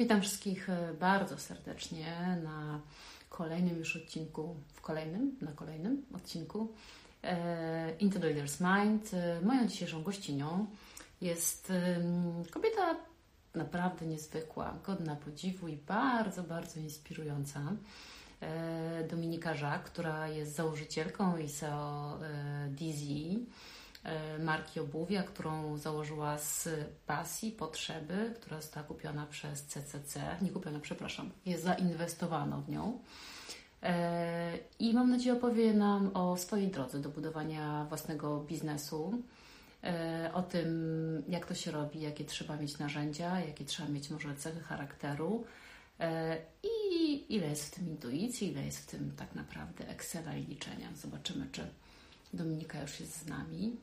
Witam wszystkich e, bardzo serdecznie na kolejnym już odcinku, w kolejnym, na kolejnym odcinku e, Into the Leader's Mind. E, moją dzisiejszą gościnią jest kobieta naprawdę niezwykła, godna podziwu i bardzo, bardzo inspirująca. Dominika Żak, która jest założycielką ISO E, marki obuwia, którą założyła z pasji, potrzeby, która została kupiona przez CCC, nie kupiona, przepraszam, jest zainwestowano w nią. E, I mam nadzieję opowie nam o swojej drodze do budowania własnego biznesu, e, o tym, jak to się robi, jakie trzeba mieć narzędzia, jakie trzeba mieć może cechy charakteru i ile jest w tym intuicji, ile jest w tym tak naprawdę Excela i liczenia. Zobaczymy, czy Dominika już jest z nami.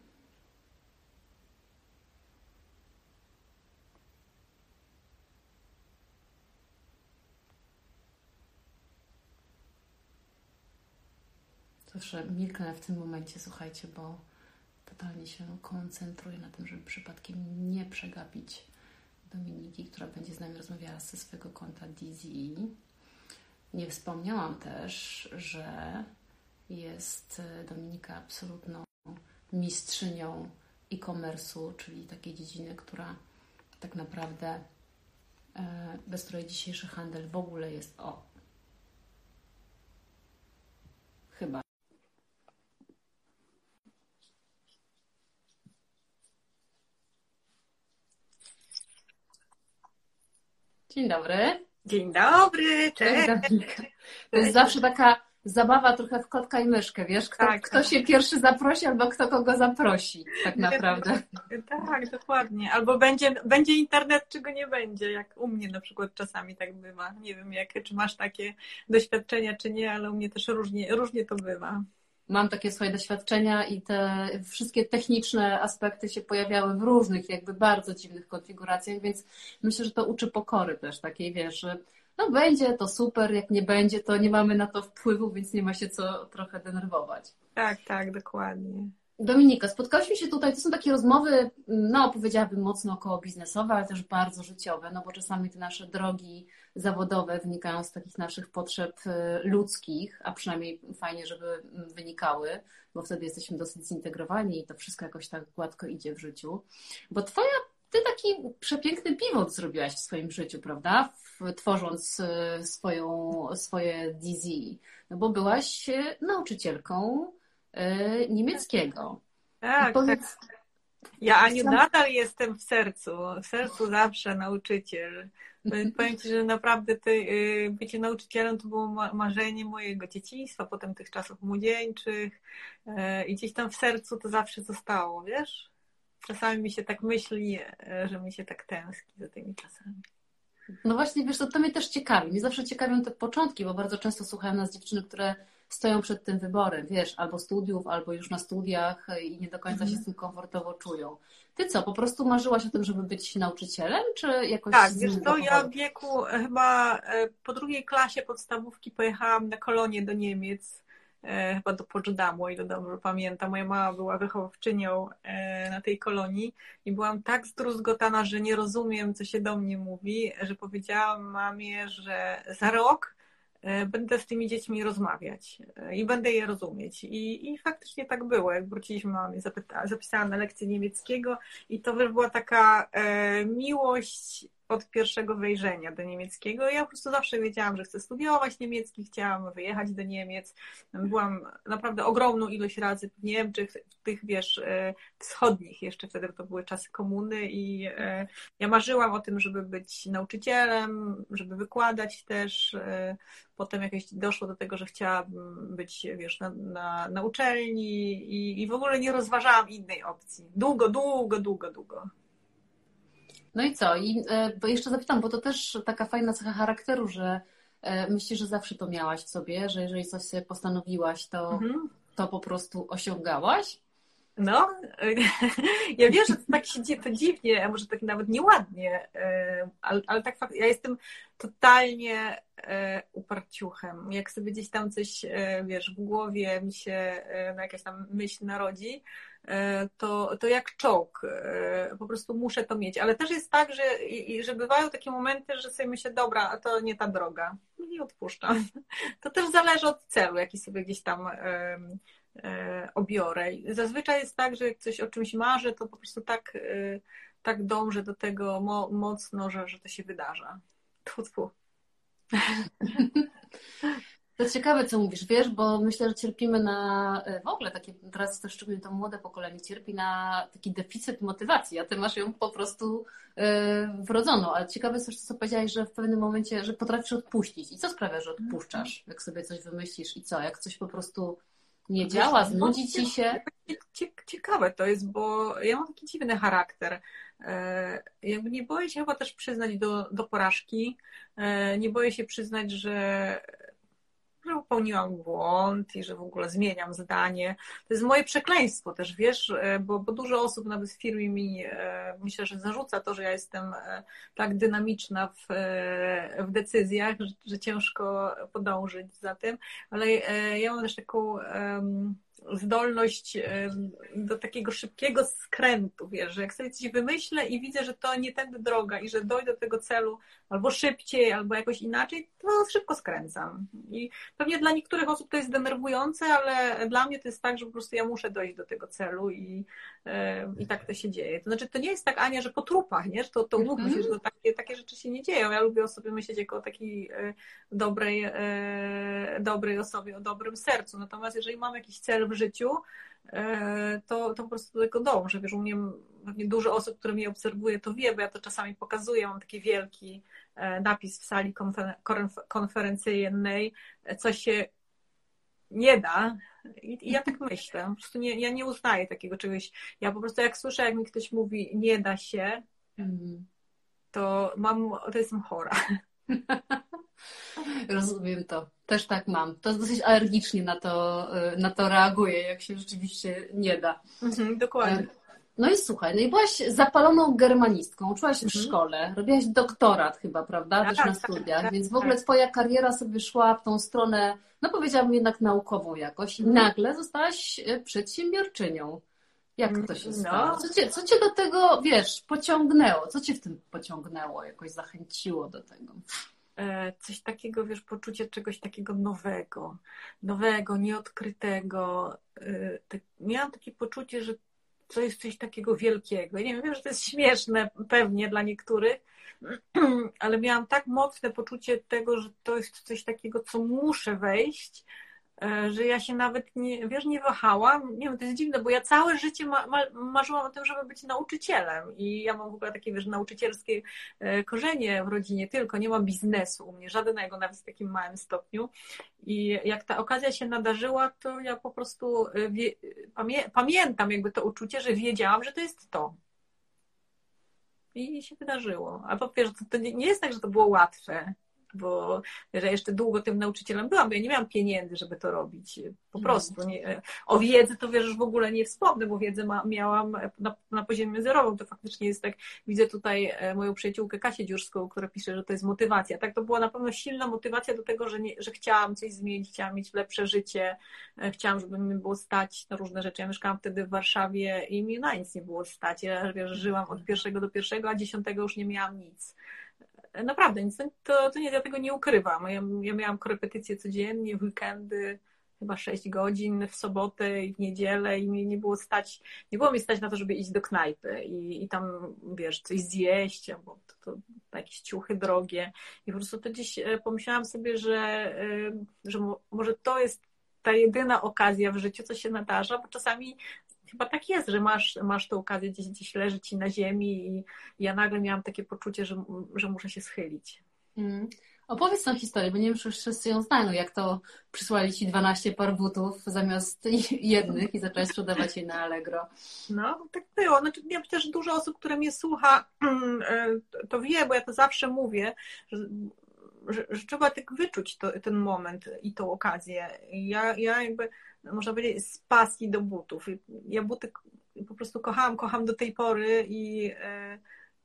Zawsze milknę w tym momencie, słuchajcie, bo totalnie się koncentruję na tym, żeby przypadkiem nie przegapić Dominiki, która będzie z nami rozmawiała ze swojego konta Dizzy. Nie wspomniałam też, że jest Dominika absolutną mistrzynią e-commerce'u, czyli takiej dziedziny, która tak naprawdę e, bez której dzisiejszy handel w ogóle jest o. Chyba Dzień dobry. Dzień dobry, cześć. To jest zawsze taka zabawa trochę w kotka i myszkę, wiesz? Kto, tak, kto tak. się pierwszy zaprosi albo kto kogo zaprosi, tak naprawdę. Tak, dokładnie. Albo będzie, będzie internet, czego nie będzie, jak u mnie na przykład czasami tak bywa. Nie wiem, jak, czy masz takie doświadczenia, czy nie, ale u mnie też różnie, różnie to bywa mam takie swoje doświadczenia i te wszystkie techniczne aspekty się pojawiały w różnych, jakby bardzo dziwnych konfiguracjach, więc myślę, że to uczy pokory też takiej, wiesz, że no będzie to super, jak nie będzie, to nie mamy na to wpływu, więc nie ma się co trochę denerwować. Tak, tak, dokładnie. Dominika, spotkałyśmy się tutaj, to są takie rozmowy, no powiedziałabym mocno około biznesowe, ale też bardzo życiowe, no bo czasami te nasze drogi zawodowe wynikają z takich naszych potrzeb y, ludzkich, a przynajmniej fajnie, żeby wynikały, bo wtedy jesteśmy dosyć zintegrowani i to wszystko jakoś tak gładko idzie w życiu. Bo twoja, ty taki przepiękny pivot zrobiłaś w swoim życiu, prawda? Tworząc y, swoją, swoje DZ, no bo byłaś y, nauczycielką niemieckiego. Tak, powiedz... tak. Ja Aniu nadal jestem w sercu, w sercu zawsze nauczyciel. Powiem Ci, że naprawdę ty, y, bycie nauczycielem to było marzenie mojego dzieciństwa, potem tych czasów młodzieńczych y, i gdzieś tam w sercu to zawsze zostało, wiesz? Czasami mi się tak myśli, y, że mi się tak tęskni za tymi czasami. No właśnie, wiesz, to, to mnie też ciekawi. Mnie zawsze ciekawią te początki, bo bardzo często słuchają nas dziewczyny, które stoją przed tym wyborem, wiesz, albo studiów, albo już na studiach i nie do końca się z tym komfortowo czują. Ty co, po prostu marzyłaś o tym, żeby być nauczycielem, czy jakoś Tak, wiesz to ja w wieku e, chyba e, po drugiej klasie podstawówki pojechałam na kolonie do Niemiec, e, chyba do Poczdamu, o ile dobrze pamiętam. Moja mama była wychowawczynią na tej kolonii i byłam tak zdruzgotana, że nie rozumiem, co się do mnie mówi, że powiedziałam mamie, że za rok będę z tymi dziećmi rozmawiać e, i będę je rozumieć. I, i faktycznie tak było. Jak wróciliśmy, mama mnie zapyta, zapisała na lekcję niemieckiego i to była taka e, miłość od pierwszego wejrzenia do niemieckiego. Ja po prostu zawsze wiedziałam, że chcę studiować niemiecki, chciałam wyjechać do Niemiec. Byłam naprawdę ogromną ilość razy w Niemczech, w tych, wiesz, e, wschodnich, jeszcze wtedy to były czasy komuny i e, ja marzyłam o tym, żeby być nauczycielem, żeby wykładać też. E, potem jakieś doszło do tego, że chciałabym być, wiesz, na, na, na uczelni i, i w ogóle nie rozważałam innej opcji. Długo, długo, długo, długo. No i co? I e, bo jeszcze zapytam, bo to też taka fajna cecha charakteru, że e, myślisz, że zawsze to miałaś w sobie, że jeżeli coś sobie postanowiłaś, to, mhm. to po prostu osiągałaś? No, ja wiem, że to tak się to dziwnie, a może tak nawet nieładnie, ale, ale tak fakt, ja jestem totalnie e, uparciuchem. Jak sobie gdzieś tam coś, e, wiesz, w głowie mi się e, na jakaś tam myśl narodzi, to, to jak czołg. Po prostu muszę to mieć. Ale też jest tak, że, że bywają takie momenty, że sobie myślę, dobra, a to nie ta droga. Nie odpuszczam. To też zależy od celu, jaki sobie gdzieś tam obiorę. Zazwyczaj jest tak, że jak coś o czymś marzę, to po prostu tak, tak dążę do tego mocno, że, że to się wydarza. Tfu, tfu. To ciekawe, co mówisz, wiesz, bo myślę, że cierpimy na e, w ogóle takie, teraz to szczególnie to młode pokolenie cierpi na taki deficyt motywacji, a ty masz ją po prostu yy, wrodzoną. Ale ciekawe jest też to, co powiedziałeś, że w pewnym momencie, że potrafisz odpuścić. I co sprawia, że odpuszczasz, jak sobie coś wymyślisz i co? Jak coś po prostu nie działa, znudzi ci się? Ciekawe to jest, bo ja mam taki dziwny charakter. E, jakby nie boję się chyba też przyznać do, do porażki. Nie boję się przyznać, że że popełniłam błąd i że w ogóle zmieniam zdanie. To jest moje przekleństwo też, wiesz, e, bo, bo dużo osób nawet w firmie mi myślę, że zarzuca to, że ja jestem tak dynamiczna w, w decyzjach, że, że ciężko podążyć za tym, ale ja mam też taką zdolność do takiego szybkiego skrętu, wiesz, że jak sobie coś wymyślę i widzę, że to nie tędy droga i że dojdę do tego celu albo szybciej, albo jakoś inaczej, to szybko skręcam. I pewnie dla niektórych osób to jest denerwujące, ale dla mnie to jest tak, że po prostu ja muszę dojść do tego celu i, i tak to się dzieje. To znaczy, to nie jest tak, Ania, że po trupach, nie? Że to, to umówmy się, mhm. że to takie, takie rzeczy się nie dzieją. Ja lubię o sobie myśleć jako o takiej e, dobrej, e, dobrej osobie, o dobrym sercu. Natomiast jeżeli mam jakiś cel w życiu, e, to, to po prostu do tego dążę. Wiesz, u mnie pewnie dużo osób, które mnie obserwuje, to wie, bo ja to czasami pokazuję. Mam taki wielki napis w sali konferencyjnej, co się nie da. I, ja tak myślę. Po prostu nie, ja nie uznaję takiego czegoś. Ja po prostu jak słyszę, jak mi ktoś mówi nie da się, mhm. to mam, to jestem chora. Rozumiem to. Też tak mam. To dosyć alergicznie na to, y, na to reaguję, jak się rzeczywiście nie da. Mhm, dokładnie. No i słuchaj, no i byłaś zapaloną germanistką, uczyłaś w mhm. szkole, robiłaś doktorat chyba, prawda, też tak, na tak, studiach, tak, więc w ogóle tak. twoja kariera sobie szła w tą stronę, no powiedziałabym jednak naukową jakoś i mhm. nagle zostałaś e, przedsiębiorczynią. Jak to się no. stało? Co cię, co cię do tego, wiesz, pociągnęło? Co cię w tym pociągnęło, jakoś zachęciło do tego? E, coś takiego, wiesz, poczucie czegoś takiego nowego, nowego, nieodkrytego. E, miałam takie poczucie, że to jest coś takiego wielkiego. nie wiem, że to jest śmieszne pewnie dla niektórych, ale miałam tak mocne poczucie tego, że to jest coś takiego, co muszę wejść, że ja się nawet nie, wiesz, nie wahałam. Nie wiem, to jest dziwne, bo ja całe życie ma, ma, marzyłam o tym, żeby być nauczycielem i ja mam w ogóle takie, wiesz, nauczycielskie e, korzenie w rodzinie, tylko nie mam biznesu u mnie, żadnego, nawet w takim małym stopniu. I jak ta okazja się nadarzyła, to ja po prostu e, wie, pamię, pamiętam jakby to uczucie, że wiedziałam, że to jest to. I się wydarzyło. Albo wiesz, to, to nie jest tak, że to było łatwe bo że jeszcze długo tym nauczycielem byłam, bo ja nie miałam pieniędzy, żeby to robić. Po mhm. prostu. Nie, o wiedzy to wiesz, w ogóle nie wspomnę, bo wiedzę ma, miałam na, na poziomie zerowym. To faktycznie jest tak, widzę tutaj e, moją przyjaciółkę Kasię Dziurską, która pisze, że to jest motywacja. Tak, to była na pewno silna motywacja do tego, że, nie, że chciałam coś zmienić, chciałam mieć lepsze życie, e, chciałam, żeby mi było stać na różne rzeczy. Ja mieszkałam wtedy w Warszawie i mi na nic nie było stać. Ja wiesz, żyłam od pierwszego do pierwszego, a dziesiątego już nie miałam nic. Naprawdę, nic, to, to nie, ja tego nie ukrywam. Ja, ja miałam korepetycje codziennie, w weekendy, chyba 6 godzin w sobotę i w niedzielę i mnie nie było stać, nie było mi stać na to, żeby iść do knajpy i, i tam, wiesz, coś zjeść, albo to, to jakieś ciuchy drogie. I po prostu to gdzieś e, pomyślałam sobie, że, e, że może to jest ta jedyna okazja w życiu, co się nadarza, bo czasami chyba tak jest, że masz, masz tę okazję gdzieś, gdzieś leży ci na ziemi i ja nagle miałam takie poczucie, że, że muszę się schylić. Mm. Opowiedz tą historię, bo nie wiem, czy wszyscy ją znają, jak to przysłali ci 12 par butów zamiast jednych i zaczęłaś sprzedawać je na Allegro. No, tak było. Znaczy, ja myślę, że dużo osób, które mnie słucha, to wie, bo ja to zawsze mówię, że że, trzeba tak wyczuć to, ten moment i tą okazję. Ja, ja jakby, można powiedzieć, z pasji do butów. Ja buty po prostu kochałam, kocham do tej pory i e,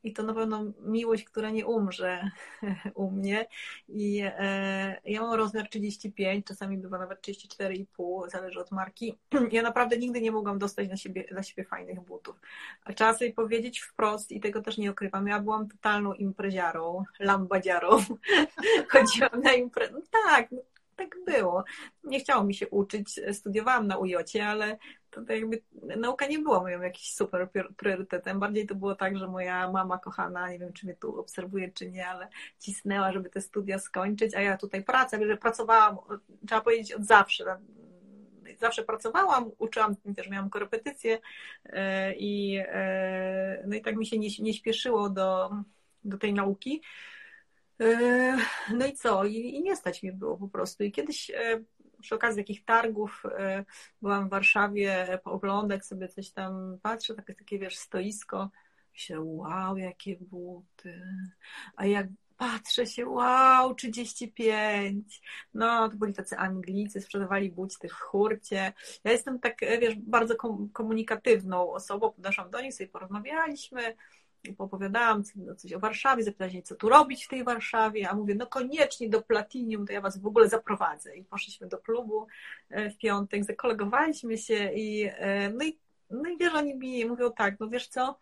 i to na pewno miłość, która nie umrze u mnie. I e, ja mam rozmiar 35, czasami bywa nawet 34,5, zależy od marki. Ja naprawdę nigdy nie mogłam dostać na siebie, siebie fajnych butów. A trzeba sobie powiedzieć wprost, i tego też nie ukrywam, ja byłam totalną impreziarą, lambadziarą. Chodziłam na imprezę. No tak, tak było. Nie chciało mi się uczyć, studiowałam na ujocie, ale to, jakby nauka nie była moim jakimś super priorytetem. Bardziej to było tak, że moja mama kochana, nie wiem czy mnie tu obserwuje czy nie, ale cisnęła, żeby te studia skończyć, a ja tutaj pracę, że pracowałam, trzeba powiedzieć od zawsze. Zawsze pracowałam, uczyłam, też miałam korepetycje e, i, e, no i tak mi się nie, nie śpieszyło do, do tej nauki. E, no i co? I, I, nie stać mi było po prostu. I kiedyś przy okazji takich targów e, byłam w Warszawie pooglądać sobie coś tam, patrzę, takie, takie wiesz, stoisko, się wow, jakie buty. A jak patrzę się, wow, 35. No, to byli tacy Anglicy, sprzedawali buty w hurcie. Ja jestem tak, wiesz, bardzo komunikatywną osobą, podeszłam do nich, sobie porozmawialiśmy, opowiadałam coś o Warszawie, zapytali się, co tu robić w tej Warszawie, a mówię, no koniecznie do Platinium, to ja was w ogóle zaprowadzę. I poszliśmy do klubu e, w piątek, zakolegowaliśmy się i e, no i, no i wiesz, oni mi mówią tak, no wiesz co,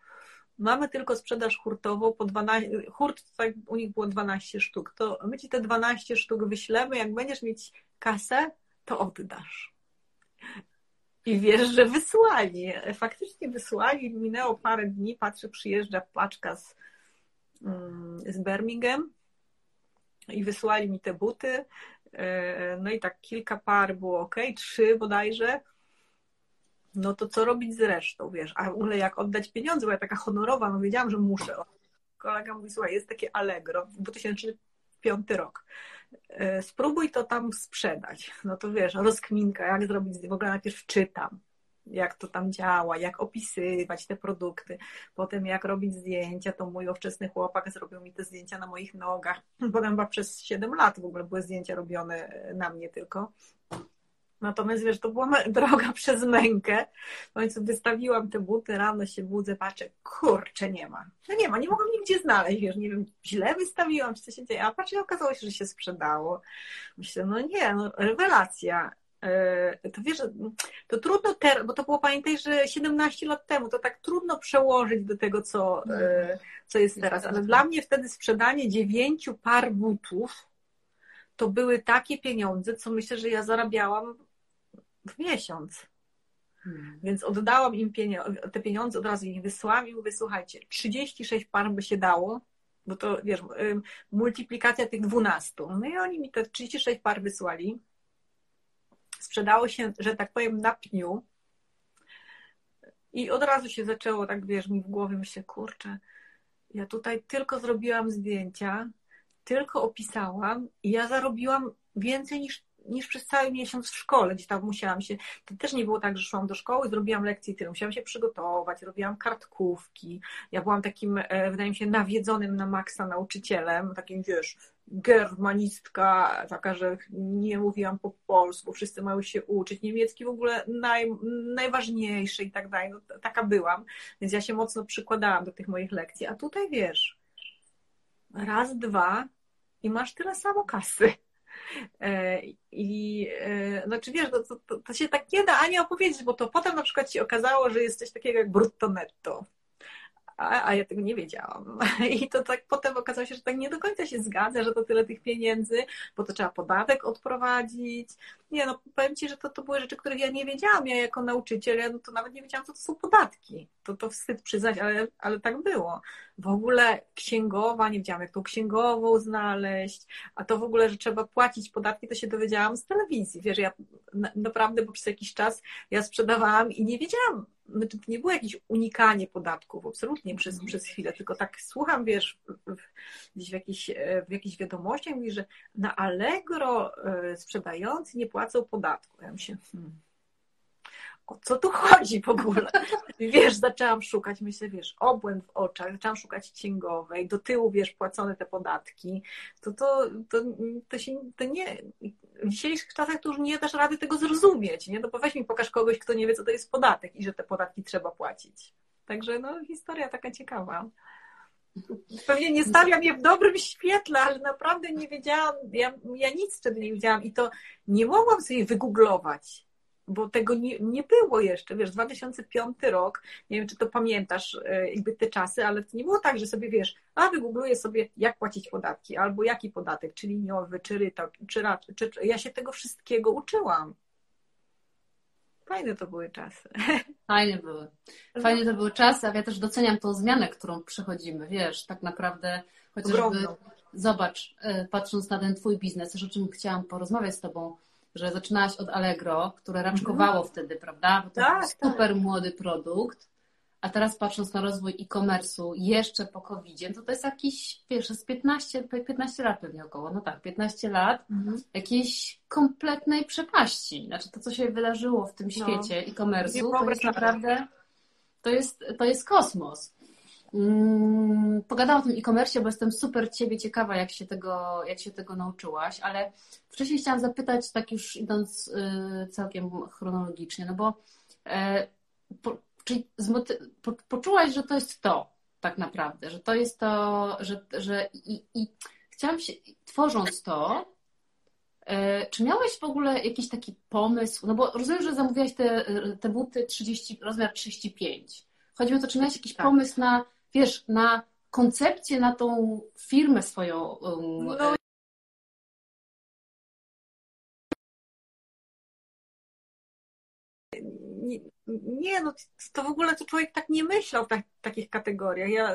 mamy tylko sprzedaż hurtową po 12, hurt tak u nich było 12 sztuk, to my ci te 12 sztuk wyślemy, jak będziesz mieć kasę, to oddasz. I wiesz, że wysłali. Faktycznie wysłali. Minęło parę dni, patrzę, przyjeżdża paczka z, mm, z Birmingham i wysłali mi te buty. E, no i tak kilka par było ok, trzy bodajże. No to co robić z resztą, wiesz? A w ogóle jak oddać pieniądze, bo ja taka honorowa, no wiedziałam, że muszę. Kolega mówi, słuchaj, jest takie Allegro, 2005 rok. E, spróbuj to tam sprzedać. No to wiesz, rozkminka, jak zrobić, w ogóle najpierw czytam, jak to tam działa, jak opisywać te produkty, potem jak robić zdjęcia, to mój ówczesny chłopak zrobił mi te zdjęcia na moich nogach, potem chyba przez 7 lat w ogóle były zdjęcia robione na mnie tylko, Natomiast wiesz, to była droga przez mękę. W końcu wystawiłam te buty, rano się budzę, patrzę, kurczę, nie ma. No nie ma, nie mogłam nigdzie znaleźć, wiesz, nie wiem, źle wystawiłam, czy co się dzieje. A patrzę, okazało się, że się sprzedało. Myślę, no nie, no rewelacja. E, to wiesz, to trudno teraz, bo to było, pamiętaj, że 17 lat temu, to tak trudno przełożyć do tego, co, e, co jest teraz. Ale dla mnie wtedy sprzedanie dziewięciu par butów to były takie pieniądze, co myślę, że ja zarabiałam w miesiąc. Hmm. Więc oddałam im pieniądze, te pieniądze, od razu ich wysłałam i mówię, słuchajcie, 36 par by się dało, bo to wiesz, multiplikacja tych 12. No i oni mi te 36 par wysłali. Sprzedało się, że tak powiem, na pniu. I od razu się zaczęło, tak wiesz, mi w głowie myślę, kurczę, ja tutaj tylko zrobiłam zdjęcia, tylko opisałam i ja zarobiłam więcej niż niż przez cały miesiąc w szkole, gdzie tam musiałam się, to też nie było tak, że szłam do szkoły, zrobiłam lekcje tyle, musiałam się przygotować, robiłam kartkówki, ja byłam takim, e, wydaje mi się, nawiedzonym na maksa nauczycielem, takim, wiesz, germanistka, taka, że nie mówiłam po polsku, wszyscy mają się uczyć, niemiecki w ogóle naj, najważniejszy i tak dalej, no, taka byłam, więc ja się mocno przykładałam do tych moich lekcji, a tutaj, wiesz, raz, dwa i masz tyle samo kasy. E, I e, znaczy wiesz, to, to, to, się tak nie da ani opowiedzieć, bo to potem na przykład się okazało, że jest coś takiego jak brutto netto. A, a, ja tego nie wiedziałam. I to tak potem okazało się, że tak nie do końca się zgadza, że to tyle tych pieniędzy, bo to trzeba podatek odprowadzić. Nie, no powiem Ci, że to, to były rzeczy, których ja nie wiedziałam. Ja jako nauczyciel, ja no to nawet nie wiedziałam, co to są podatki. To, to wstyd przyznać, ale, ale tak było. W ogóle księgowa, nie wiedziałam, jak tą księgową znaleźć, a to w ogóle, że trzeba płacić podatki, to się dowiedziałam z telewizji. Wiesz, ja naprawdę, bo przez jakiś czas ja sprzedawałam i nie wiedziałam, nie było jakieś unikanie podatków, absolutnie przez, mhm. przez chwilę, tylko tak słucham, wiesz, gdzieś w jakichś, e, w jakichś wiadomościach mówi, że na Allegro e, sprzedający nie płacą podatku. Ja myślę, hmm, o co tu chodzi w ogóle? Wiesz, zaczęłam szukać, myślę, wiesz, obłęd w oczach, zaczęłam szukać księgowej, do tyłu, wiesz, płacone te podatki, to to, to, to się, to nie, w dzisiejszych czasach to już nie dasz rady tego zrozumieć, nie? No bo weź mi pokaż kogoś, kto nie wie, co to jest podatek i że te podatki trzeba płacić. Także no, historia taka ciekawa. Pewnie nie stawiam je w dobrym świetle, ale naprawdę nie wiedziałam, ja, ja nic wtedy nie wiedziałam i to nie mogłam sobie wygooglować, bo tego nie, nie było jeszcze. Wiesz, 2005 rok, nie wiem, czy to pamiętasz e, jakby te czasy, ale to nie było tak, że sobie wiesz, a wygoogluję sobie, jak płacić podatki, albo jaki podatek, czy liniowy, czy rytok, czy, czy, czy ja się tego wszystkiego uczyłam. Fajne to były czasy. Fajne były. Fajne to były czasy, a ja też doceniam tą zmianę, którą przechodzimy. Wiesz, tak naprawdę chociażby Ogromną. zobacz, e, patrząc na ten twój biznes, też o czym chciałam porozmawiać z tobą, że zaczynałaś od Allegro, które raczkowało mhm. wtedy, prawda? Bo to tak, był super tak. młody produkt a teraz patrząc na rozwój e-commerce'u jeszcze po covid to to jest jakiś, wiesz, z 15, 15 lat pewnie około, no tak, 15 lat mhm. jakiejś kompletnej przepaści. Znaczy to, co się wydarzyło w tym no. świecie e-commerce'u, to jest naprawdę, to jest, to jest kosmos. Mm, pogadałam o tym e-commerce, bo jestem super Ciebie ciekawa, jak się, tego, jak się tego nauczyłaś, ale wcześniej chciałam zapytać, tak już idąc y, całkiem chronologicznie, no bo e, czyli po, poczułaś, że to jest to tak naprawdę, że to jest to, że, że i, i chciałam się, tworząc to, e, czy miałeś w ogóle jakiś taki pomysł? No bo rozumiem, że zamówiłaś te, te buty 30, rozmiar 35. Chodzi o to, czy miałeś jakiś tak. pomysł na, wiesz, na koncepcję, na tą firmę swoją? Um, no, nie, no to w ogóle to człowiek tak nie myślał w tak, takich kategoriach. Ja,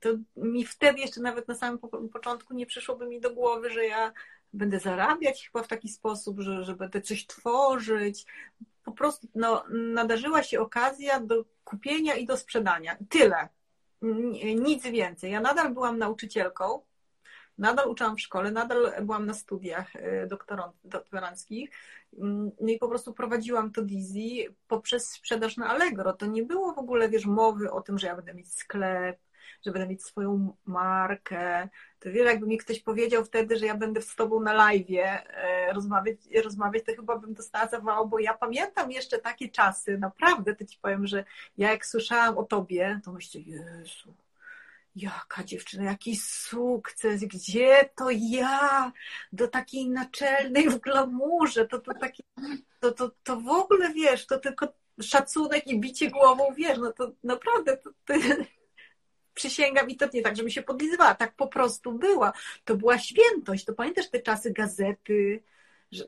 to mi wtedy jeszcze nawet na samym początku nie przyszłoby mi do głowy, że ja będę zarabiać chyba w taki sposób, że, że będę coś tworzyć. Po prostu no, nadarzyła się okazja do kupienia i do sprzedania. Tyle. Nic więcej. Ja nadal byłam nauczycielką, nadal uczyłam w szkole, nadal byłam na studiach y, doktoranckich mm, no i po prostu prowadziłam to Dizzy poprzez sprzedaż na Allegro. To nie było w ogóle, wiesz, mowy o tym, że ja będę mieć sklep, że będę mieć swoją markę. To wiele, jakby mi ktoś powiedział wtedy, że ja będę z tobą na live e, rozmawiać, rozmawiać, to chyba bym dostała zawału, bo ja pamiętam jeszcze takie czasy, naprawdę, to ci powiem, że ja jak słyszałam o tobie, to myślę, Jezu, jaka dziewczyna, jaki sukces, gdzie to ja do takiej naczelnej w glamurze, to, to, taki, to, to, to w ogóle wiesz, to tylko szacunek i bicie głową, wiesz, no to naprawdę to, to, przysięgam i to nie tak, żeby się podlizywała, tak po prostu była. To była świętość, to pamiętasz te czasy gazety, że,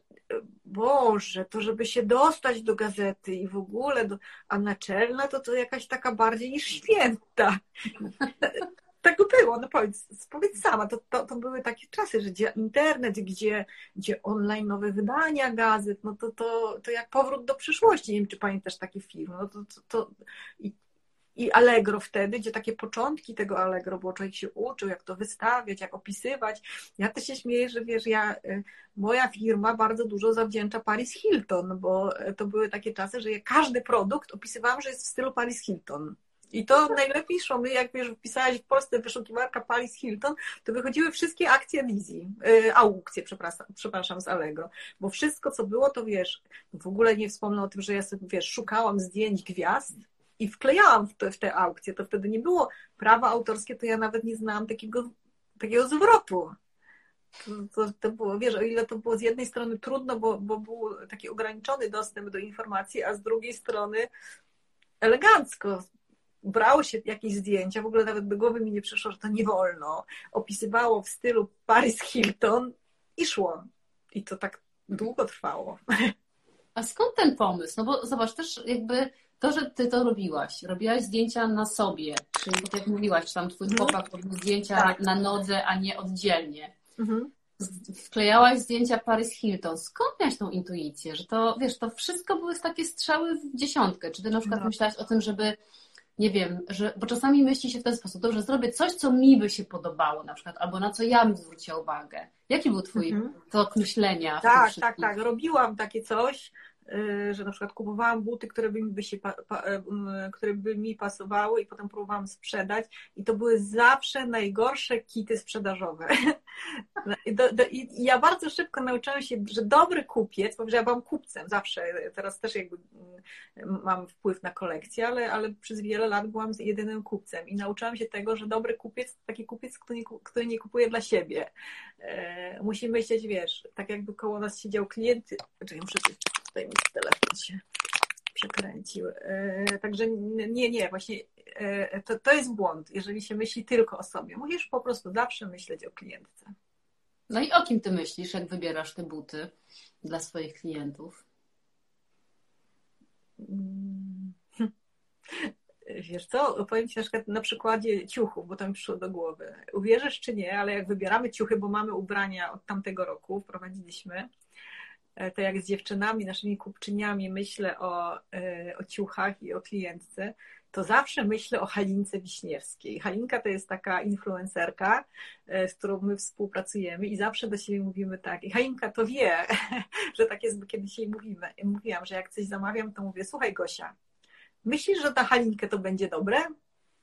Boże, to żeby się dostać do gazety i w ogóle, do, a naczelna to to jakaś taka bardziej niż święta. tak było, no powiedz, powiedz sama, to, to, to były takie czasy, że gdzie internet, gdzie, gdzie online nowe wydania gazet, no to, to, to jak powrót do przyszłości, nie wiem, czy pamiętasz takie filmy, no to, to, to i, i Allegro wtedy, gdzie takie początki tego Allegro, bo człowiek się uczył, jak to wystawiać, jak opisywać. Ja też się śmieję, że wiesz, ja, y, moja firma bardzo dużo zawdzięcza Paris Hilton, bo to były takie czasy, że ja każdy produkt opisywałam, że jest w stylu Paris Hilton. I to najlepiej szło. My, jak wiesz, wpisałaś w Polsce wyszukiwarka Paris Hilton, to wychodziły wszystkie akcje Dizzy, yy, aukcje, przepraszam, przepraszam, z Allegro. Bo wszystko, co było, to wiesz, w ogóle nie wspomnę o tym, że ja sobie, wiesz, szukałam zdjęć gwiazd, i wklejałam w te, w te aukcje, to wtedy nie było prawa autorskie, to ja nawet nie znałam takiego, takiego zwrotu. To, to, to, było, wiesz, o ile to było z jednej strony trudno, bo, bo był taki ograniczony dostęp do informacji, a z drugiej strony elegancko. Brało się jakieś zdjęcia, w ogóle nawet do głowy mi nie przyszło, że to nie wolno. Opisywało w stylu Paris Hilton i szło. I to tak długo trwało. A skąd ten pomysł? No bo zobacz, też jakby to, że ty to robiłaś, robiłaś zdjęcia na sobie, czyli tak jak mówiłaś, czy tam twój mhm. chłopak robił zdjęcia tak. na nodze, a nie oddzielnie. Mhm. Wklejałaś zdjęcia Paris Hilton. Skąd miałaś tą intuicję, że to, wiesz, to wszystko były takie strzały w dziesiątkę? Czy ty na przykład no. myślałaś o tym, żeby nie wiem, że, bo czasami myśli się w ten sposób, dobrze, zrobię coś, co mi by się podobało na przykład, albo na co ja bym zwróciła uwagę. Jaki był twój mhm. tok myślenia? Tak, tak, tak. Robiłam takie coś, że na przykład kupowałam buty, które by, mi by się, y, które by mi pasowały i potem próbowałam sprzedać i to były zawsze najgorsze kity sprzedażowe. I, do, do, I, ja bardzo szybko nauczyłam się, że dobry kupiec, bo ja byłam kupcem zawsze, teraz też jakby mm, mam wpływ na kolekcję, ale, ale przez wiele lat byłam jedynym kupcem i nauczyłam się tego, że dobry kupiec to taki kupiec, który nie, który nie kupuje dla siebie. E, musi myśleć, wiesz, tak jakby koło nas siedział klient, czekaj, muszę tutaj mi telefon się przekręcił. E, także nie, nie, właśnie e, to, to jest błąd, jeżeli się myśli tylko o sobie. Musisz po prostu zawsze myśleć o klientce. No i o kim ty myślisz, jak wybierasz te buty dla swoich klientów? Mm. Wiesz co, powiem Ci na przykład na przykładzie ciuchów, bo to mi przyszło do głowy. Uwierzysz czy nie, ale jak wybieramy ciuchy, bo mamy ubrania od tamtego roku, wprowadziliśmy, to jak z dziewczynami, naszymi kupczyniami myślę o, e, o ciuchach i o klientce, to zawsze myślę o Halince Wiśniewskiej. Halinka to jest taka influencerka, e, z którą my współpracujemy i zawsze do siebie mówimy tak. I Halinka to wie, że tak jest, bo kiedyś jej mówimy. mówiłam, że jak coś zamawiam, to mówię, słuchaj Gosia, myślisz, że ta Halinkę to będzie dobre?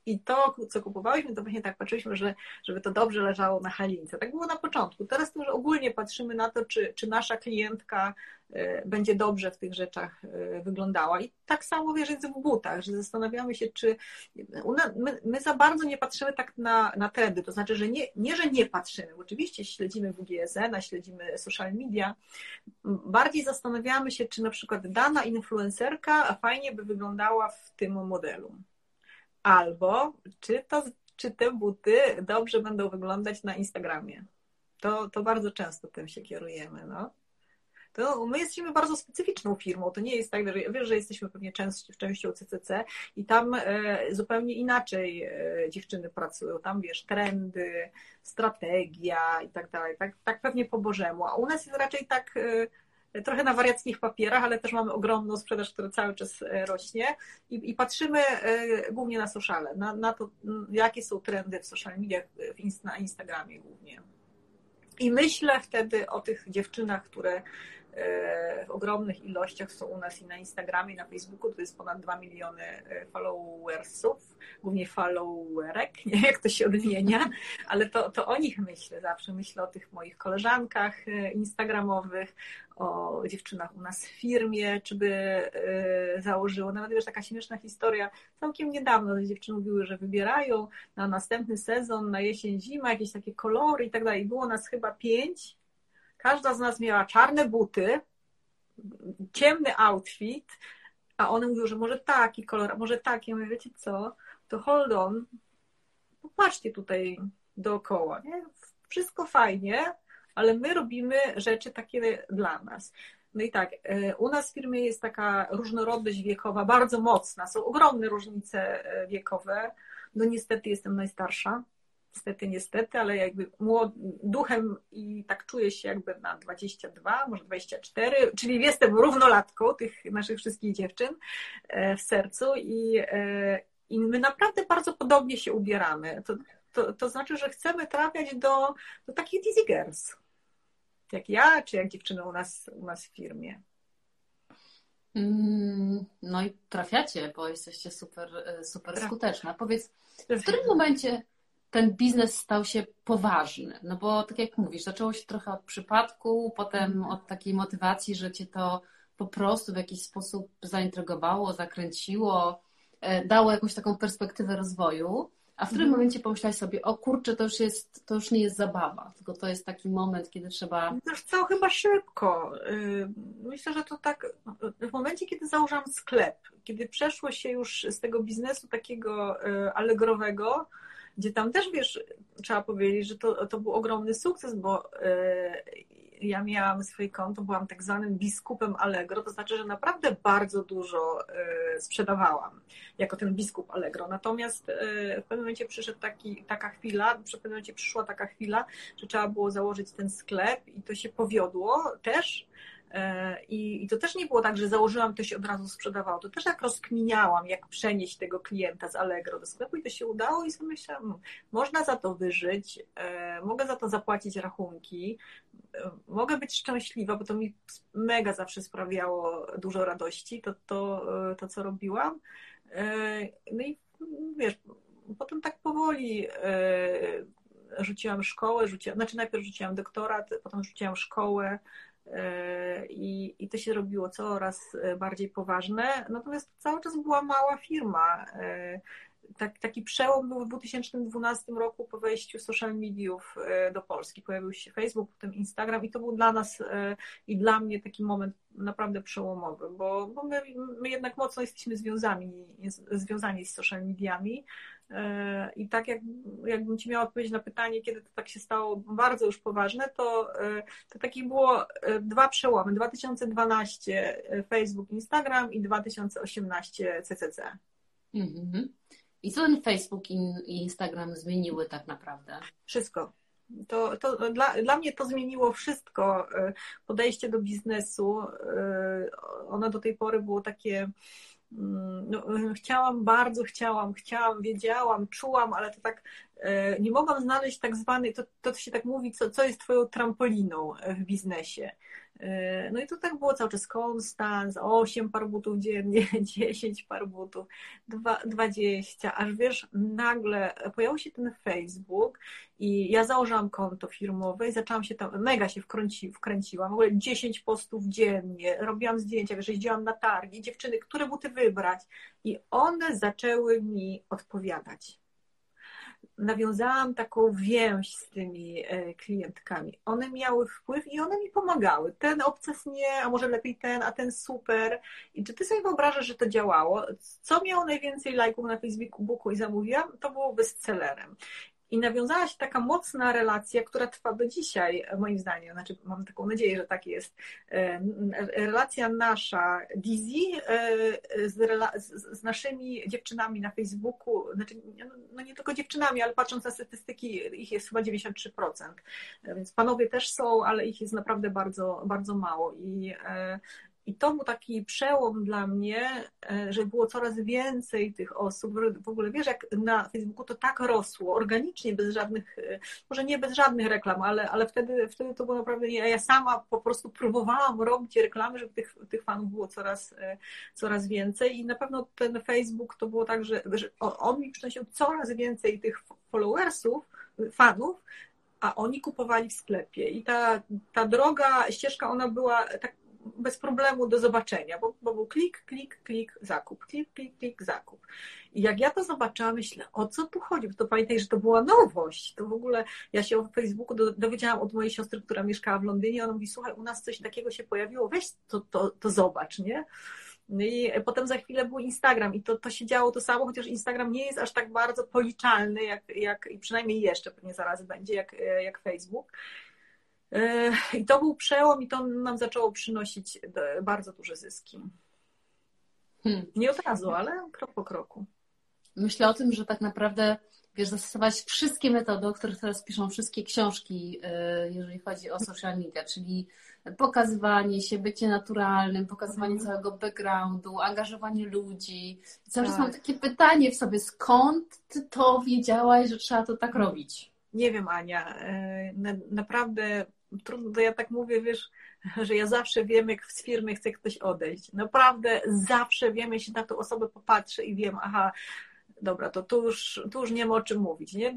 I to, co kupowałyśmy, to właśnie tak patrzyliśmy, że, żeby to dobrze leżało na halince. Tak było na początku. Teraz to już ogólnie patrzymy na to, czy, czy nasza klientka e, będzie dobrze w tych rzeczach e, wyglądała. I tak samo wiesz, jest w butach, że zastanawiamy się, czy my, my za bardzo nie patrzymy tak na, na trendy. To znaczy, że nie, nie, że nie patrzymy. Oczywiście śledzimy WGSN, śledzimy social media. Bardziej zastanawiamy się, czy na przykład dana influencerka fajnie by wyglądała w tym modelu albo czy, to, czy te buty dobrze będą wyglądać na Instagramie. To, to bardzo często tym się kierujemy. No. To my jesteśmy bardzo specyficzną firmą. To nie jest tak, że wiesz, że jesteśmy pewnie częścią, częścią CCC i tam e, zupełnie inaczej e, dziewczyny pracują. Tam wiesz, trendy, strategia i tak dalej. Tak, tak pewnie po Bożemu. A u nas jest raczej tak. E, trochę na wariackich papierach, ale też mamy ogromną sprzedaż, która cały czas e, rośnie i, i patrzymy e, głównie na sociale, na, na to, jakie są trendy w social mediach, na Instagramie głównie. I myślę wtedy o tych dziewczynach, które E, w ogromnych ilościach są u nas i na Instagramie, i na Facebooku, to jest ponad 2 miliony e, followersów, głównie followerek, nie jak to się odmienia, ale to, to o nich myślę zawsze. Myślę o tych moich koleżankach e, instagramowych, o dziewczynach u nas w firmie, czy by założyło. Nawet wiesz, taka śmieszna historia. Całkiem niedawno te dziewczyny mówiły, że wybierają na następny sezon, na jesień, zima, jakieś takie kolory i tak dalej. Było nas chyba pięć Każda z nas miała czarne buty, ciemny outfit, a one mówiły, że może taki kolor, a może taki. Ja mówię, wiecie co, to hold on, popatrzcie tutaj dookoła, nie? Wszystko fajnie, ale my robimy rzeczy takie dla nas. No i tak, e, u nas w firmie jest taka różnorodność wiekowa bardzo mocna, są ogromne różnice e, wiekowe. No niestety jestem najstarsza, niestety, niestety, ale jakby młod, duchem i tak czuję się jakby na 22, może 24, czyli jestem równolatką tych naszych wszystkich dziewczyn e, w sercu i, i my naprawdę bardzo podobnie się ubieramy. To, to, to znaczy, że chcemy trafiać do, do takich dizzy girls, jak ja, czy jak dziewczyny u nas, u nas w firmie. Mm, no i trafiacie, bo jesteście super, e, super skuteczna. Powiedz, w którym momencie ten biznes stał się poważny. No bo tak jak mówisz, zaczęło się trochę od przypadku, potem mhm. od takiej motywacji, że cię to po prostu w jakiś sposób zaintrygowało, zakręciło, e, dało jakąś taką perspektywę rozwoju. A w którym mhm. momencie pomyślałaś sobie, o kurczę, to już, jest, to już nie jest zabawa, tylko to jest taki moment, kiedy trzeba. Wiesz co, chyba szybko. Y, myślę, że to tak w momencie, kiedy założyłam sklep, kiedy przeszło się już z tego biznesu takiego y, allegrowego, gdzie tam też, wiesz, trzeba powiedzieć, że to, to był ogromny sukces, bo ja miałam swoje konto, byłam tak zwanym biskupem Allegro, to znaczy, że naprawdę bardzo dużo e, sprzedawałam jako ten biskup Allegro. Natomiast e, w pewnym momencie przyszedł taki, taka chwila, w pewnym momencie przyszła taka chwila, że trzeba było założyć ten sklep i to się powiodło też, I, I to też nie było tak, że założyłam, to się od razu sprzedawało. To też jak rozkminiałam, jak przenieść tego klienta z Allegro do sklepu i to się udało i sobie myślałam, hmm, można za to wyżyć, e, mogę za to zapłacić rachunki, e, mogę być szczęśliwa, bo to mi mega zawsze sprawiało dużo radości, to, to, to co robiłam. No i wiesz, potem tak powoli rzuciłam szkołę, rzuciłam, znaczy najpierw rzuciłam doktorat, potem rzuciłam szkołę, E, I, I to się robiło coraz e, bardziej poważne. Natomiast cały czas była mała firma. E, tak, taki przełom był w 2012 roku po wejściu social mediów do Polski. Pojawił się Facebook, potem Instagram i to był dla nas i dla mnie taki moment naprawdę przełomowy, bo, bo my, my jednak mocno jesteśmy związani, związani z social mediami. I tak jak, jakbym Ci miała odpowiedzieć na pytanie, kiedy to tak się stało bardzo już poważne, to, to takie było e, dwa przełomy. 2012 e, Facebook, Instagram i 2018 CCC. Mhm. I co ten Facebook i Instagram zmieniły tak naprawdę? Wszystko. To, to dla, dla mnie to zmieniło wszystko. E, podejście do biznesu. Ono do tej pory było takie Mm, no, chciałam, bardzo chciałam, chciałam, wiedziałam, czułam, ale to tak e, nie mogłam znaleźć tak zwanej, to, to się tak mówi, co, co jest twoją trampoliną w biznesie. E, no i to tak było cały czas. Konstans, 8 par butów dziennie, 10 par butów, 20, aż wiesz, nagle pojawił się ten Facebook i ja założyłam konto firmowe i zaczęłam się tam, mega się wkręci, wkręciłam, w ogóle 10 postów dziennie, robiłam zdjęcia, wiesz, jeździłam na targi, dziewczyny, które buty wybrać. I one zaczęły mi odpowiadać nawiązałam taką więź z tymi e, klientkami. One miały wpływ i one mi pomagały. Ten obces nie, a może lepiej ten, a ten super. I czy ty sobie wyobrażasz, że to działało? Co miało najwięcej lajków na Facebooku i zamówiłam? To było bestsellerem. I nawiązała się taka mocna relacja, która trwa do dzisiaj, moim zdaniem. Znaczy, mam taką nadzieję, że tak jest. E, relacja nasza, Dizzy, e, z, z, naszymi dziewczynami na Facebooku, znaczy, no nie tylko dziewczynami, ale patrząc na statystyki, ich jest chyba 93%. E, więc panowie też są, ale ich jest naprawdę bardzo, bardzo mało. I i to był taki przełom dla mnie, e, że było coraz więcej tych osób. W ogóle wiesz, jak na Facebooku to tak rosło, organicznie, bez żadnych, e, może nie bez żadnych reklam, ale, ale wtedy, wtedy to było naprawdę nie. Ja sama po prostu próbowałam robić reklamy, żeby tych, tych fanów było coraz, e, coraz więcej. I na pewno ten Facebook to było tak, że, że on mi przynosił coraz więcej tych followersów, fanów, a oni kupowali w sklepie. I ta, ta droga, ścieżka, ona była tak bez problemu do zobaczenia, bo, bo był klik, klik, klik, zakup, klik, klik, klik, zakup. I jak ja to zobaczyłam, myślę, o co tu chodzi? Bo to pamiętaj, że to była nowość. To w ogóle ja się o Facebooku dowiedziałam od mojej siostry, która mieszkała w Londynie. Ona mówi, słuchaj, u nas coś takiego się pojawiło, weź to, to, to zobacz, nie? No i potem za chwilę był Instagram i to, to się działo to samo, chociaż Instagram nie jest aż tak bardzo policzalny, jak, jak i przynajmniej jeszcze pewnie zaraz będzie, jak, jak Facebook. E, I to był przełom i to nam zaczęło przynosić bardzo duże zyski. Hmm. Nie od razu, ale krok po kroku. Myślę o tym, że tak naprawdę wiesz, zastosować wszystkie metody, o których teraz piszą wszystkie książki, e, jeżeli chodzi o social media, czyli pokazywanie się, bycie naturalnym, pokazywanie mhm. całego backgroundu, angażowanie ludzi. cały czas tak. mam takie pytanie w sobie, skąd ty to wiedziałaś, że trzeba to tak robić? Nie wiem, Ania. E, naprawdę trudno, to ja tak mówię, wiesz, że ja zawsze wiem, jak z firmy chce ktoś odejść. Naprawdę zawsze wiem, jeśli na tą osobę popatrzę i wiem, aha, dobra, to tu już, tu już nie ma o czym mówić, nie?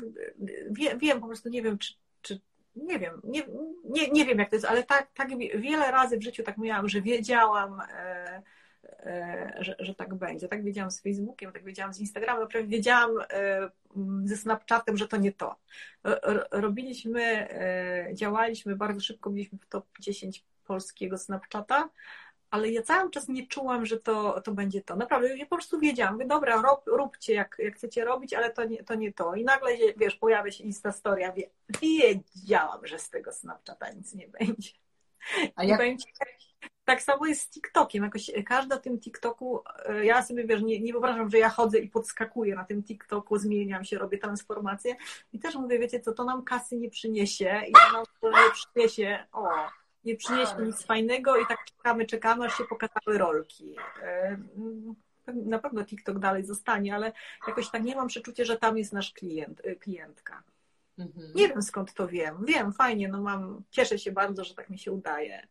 Wiem, wiem po prostu nie wiem, czy, czy nie wiem, nie, nie, nie wiem jak to jest, ale tak, tak wiele razy w życiu tak miałam, że wiedziałam, e, że, że tak będzie. Tak wiedziałam z Facebookiem, tak wiedziałam z Instagramem, prawie wiedziałam e, ze Snapchatem, że to nie to. Robiliśmy, e, działaliśmy bardzo szybko, byliśmy w top 10 polskiego Snapchata, ale ja cały czas nie czułam, że to, to będzie to. Naprawdę, ja po prostu wiedziałam, mówię, dobra, rob, róbcie jak, jak chcecie robić, ale to nie, to nie to. I nagle, wiesz, pojawia się Instastoria, wie, wiedziałam, że z tego Snapchata nic nie będzie. A jak... Będzie, tak samo jest z TikTokiem. Jakoś każda tym TikToku, e, ja sobie wiesz, nie, nie wyobrażam, że ja chodzę i podskakuję na tym TikToku, zmieniam się, robię transformację i też mówię, wiecie co, to nam kasy nie przyniesie i to nam nie przyniesie, o, nie przynieśli nic fajnego i tak czekamy, czekamy, aż się pokazały rolki. E, na pewno TikTok dalej zostanie, ale jakoś tak nie mam przeczucia, że tam jest nasz klient, e, klientka. Mhm. Nie wiem skąd to wiem. Wiem, fajnie, no mam, cieszę się bardzo, że tak mi się udaje.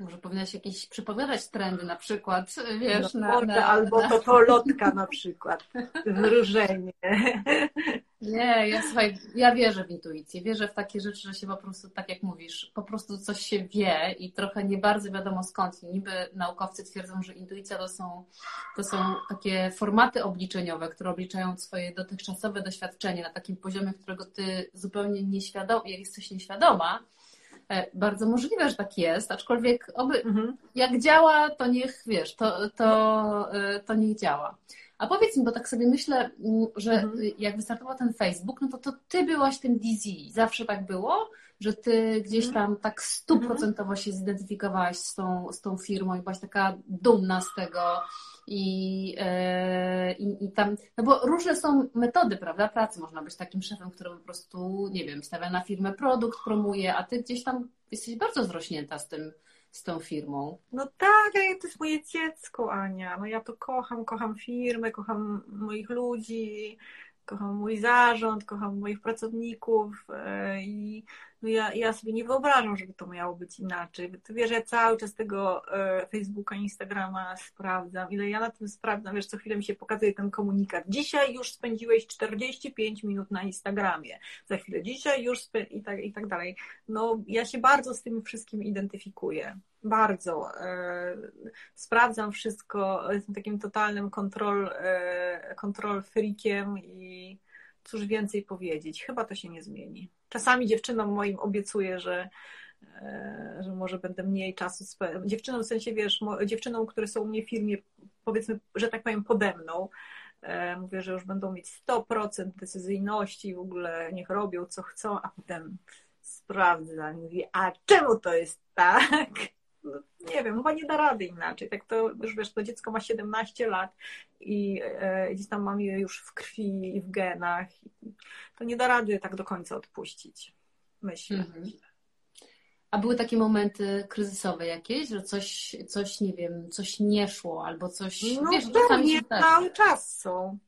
Może powinnaś jakieś przypowiadać trendy na przykład, wiesz, no, na, na, Albo to polotka na przykład, wróżenie. Nie, ja słuchaj, ja wierzę w intuicję, wierzę w takie rzeczy, że się po prostu, tak jak mówisz, po prostu coś się wie i trochę nie bardzo wiadomo skąd. Niby naukowcy twierdzą, że intuicja to są, to są takie formaty obliczeniowe, które obliczają swoje dotychczasowe doświadczenie na takim poziomie, którego ty zupełnie nieświadom, jesteś nieświadoma, bardzo możliwe, że tak jest, aczkolwiek oby, mhm. jak działa, to niech, wiesz, to, to, e, to niech działa. A powiedz mi, bo tak sobie myślę, mm, że mhm. jak wystartował ten Facebook, no to, to ty byłaś tym DZ. Zawsze tak było, że ty gdzieś mhm. tam tak stuprocentowo się zidentyfikowałaś z tą, z tą firmą i byłaś taka dumna z tego, i, e, i, i tam, no bo różne są metody, prawda, pracy. Można być takim szefem, który po prostu, nie wiem, stawia na firmę produkt, promuje, a ty gdzieś tam jesteś bardzo zrośnięta z tym, z tą firmą. No tak, to jest moje dziecko, Ania. No ja to kocham, kocham firmę, kocham moich ludzi, kocham mój zarząd, kocham moich pracowników e, i no ja, ja sobie nie wyobrażam, żeby to miało być inaczej. Ty wiesz, ja cały czas tego e, Facebooka, Instagrama sprawdzam, ile ja na tym sprawdzam, wiesz, co chwilę mi się pokazuje ten komunikat. Dzisiaj już spędziłeś 45 minut na Instagramie, za chwilę dzisiaj już i tak, i tak dalej. No ja się bardzo z tym wszystkim identyfikuję. Bardzo. E, sprawdzam wszystko, jestem takim totalnym kontrol, e, kontrol freakiem i cóż więcej powiedzieć. Chyba to się nie zmieni. Czasami dziewczynom moim obiecuję, że, e, że może będę mniej czasu spędzać. Dziewczynom w sensie, wiesz, dziewczynom, które są u mnie w firmie, powiedzmy, że tak powiem, pode mną, mówię, że już będą mieć 100% decyzyjności, w ogóle niech robią co chcą, a potem sprawdzam mówię, a czemu to jest tak? Nie wiem, chyba nie da rady inaczej. Tak to już wiesz, to dziecko ma 17 lat i e, gdzieś tam mam je już w krwi i w genach. To nie da rady tak do końca odpuścić, myślę. Mhm. A były takie momenty kryzysowe jakieś, że coś, coś nie wiem, coś nie szło albo coś. No wiesz, pewnie cały czas są.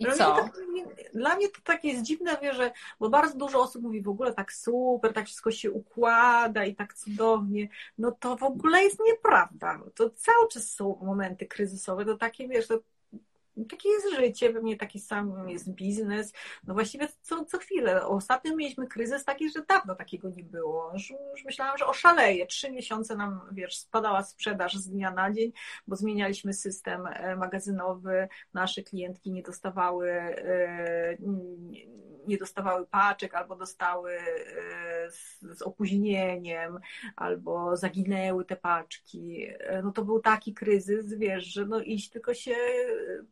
I dla co? Mnie tak, dla mnie to tak jest dziwne, wie, że, bo bardzo dużo osób mówi w ogóle tak super, tak wszystko się układa i tak cudownie. No to w ogóle jest nieprawda. To cały czas są momenty kryzysowe, to takie, wiesz, to takie jest życie, pewnie taki sam jest biznes. No właściwie co, co chwilę. Ostatnio mieliśmy kryzys taki, że dawno takiego nie było. Już, już myślałam, że oszaleje. Trzy miesiące nam, wiesz, spadała sprzedaż z dnia na dzień, bo zmienialiśmy system e, magazynowy. Nasze klientki nie dostawały e, nie dostawały paczek, albo dostały e, z, z opóźnieniem, albo zaginęły te paczki. No to był taki kryzys, wiesz, że no iść tylko się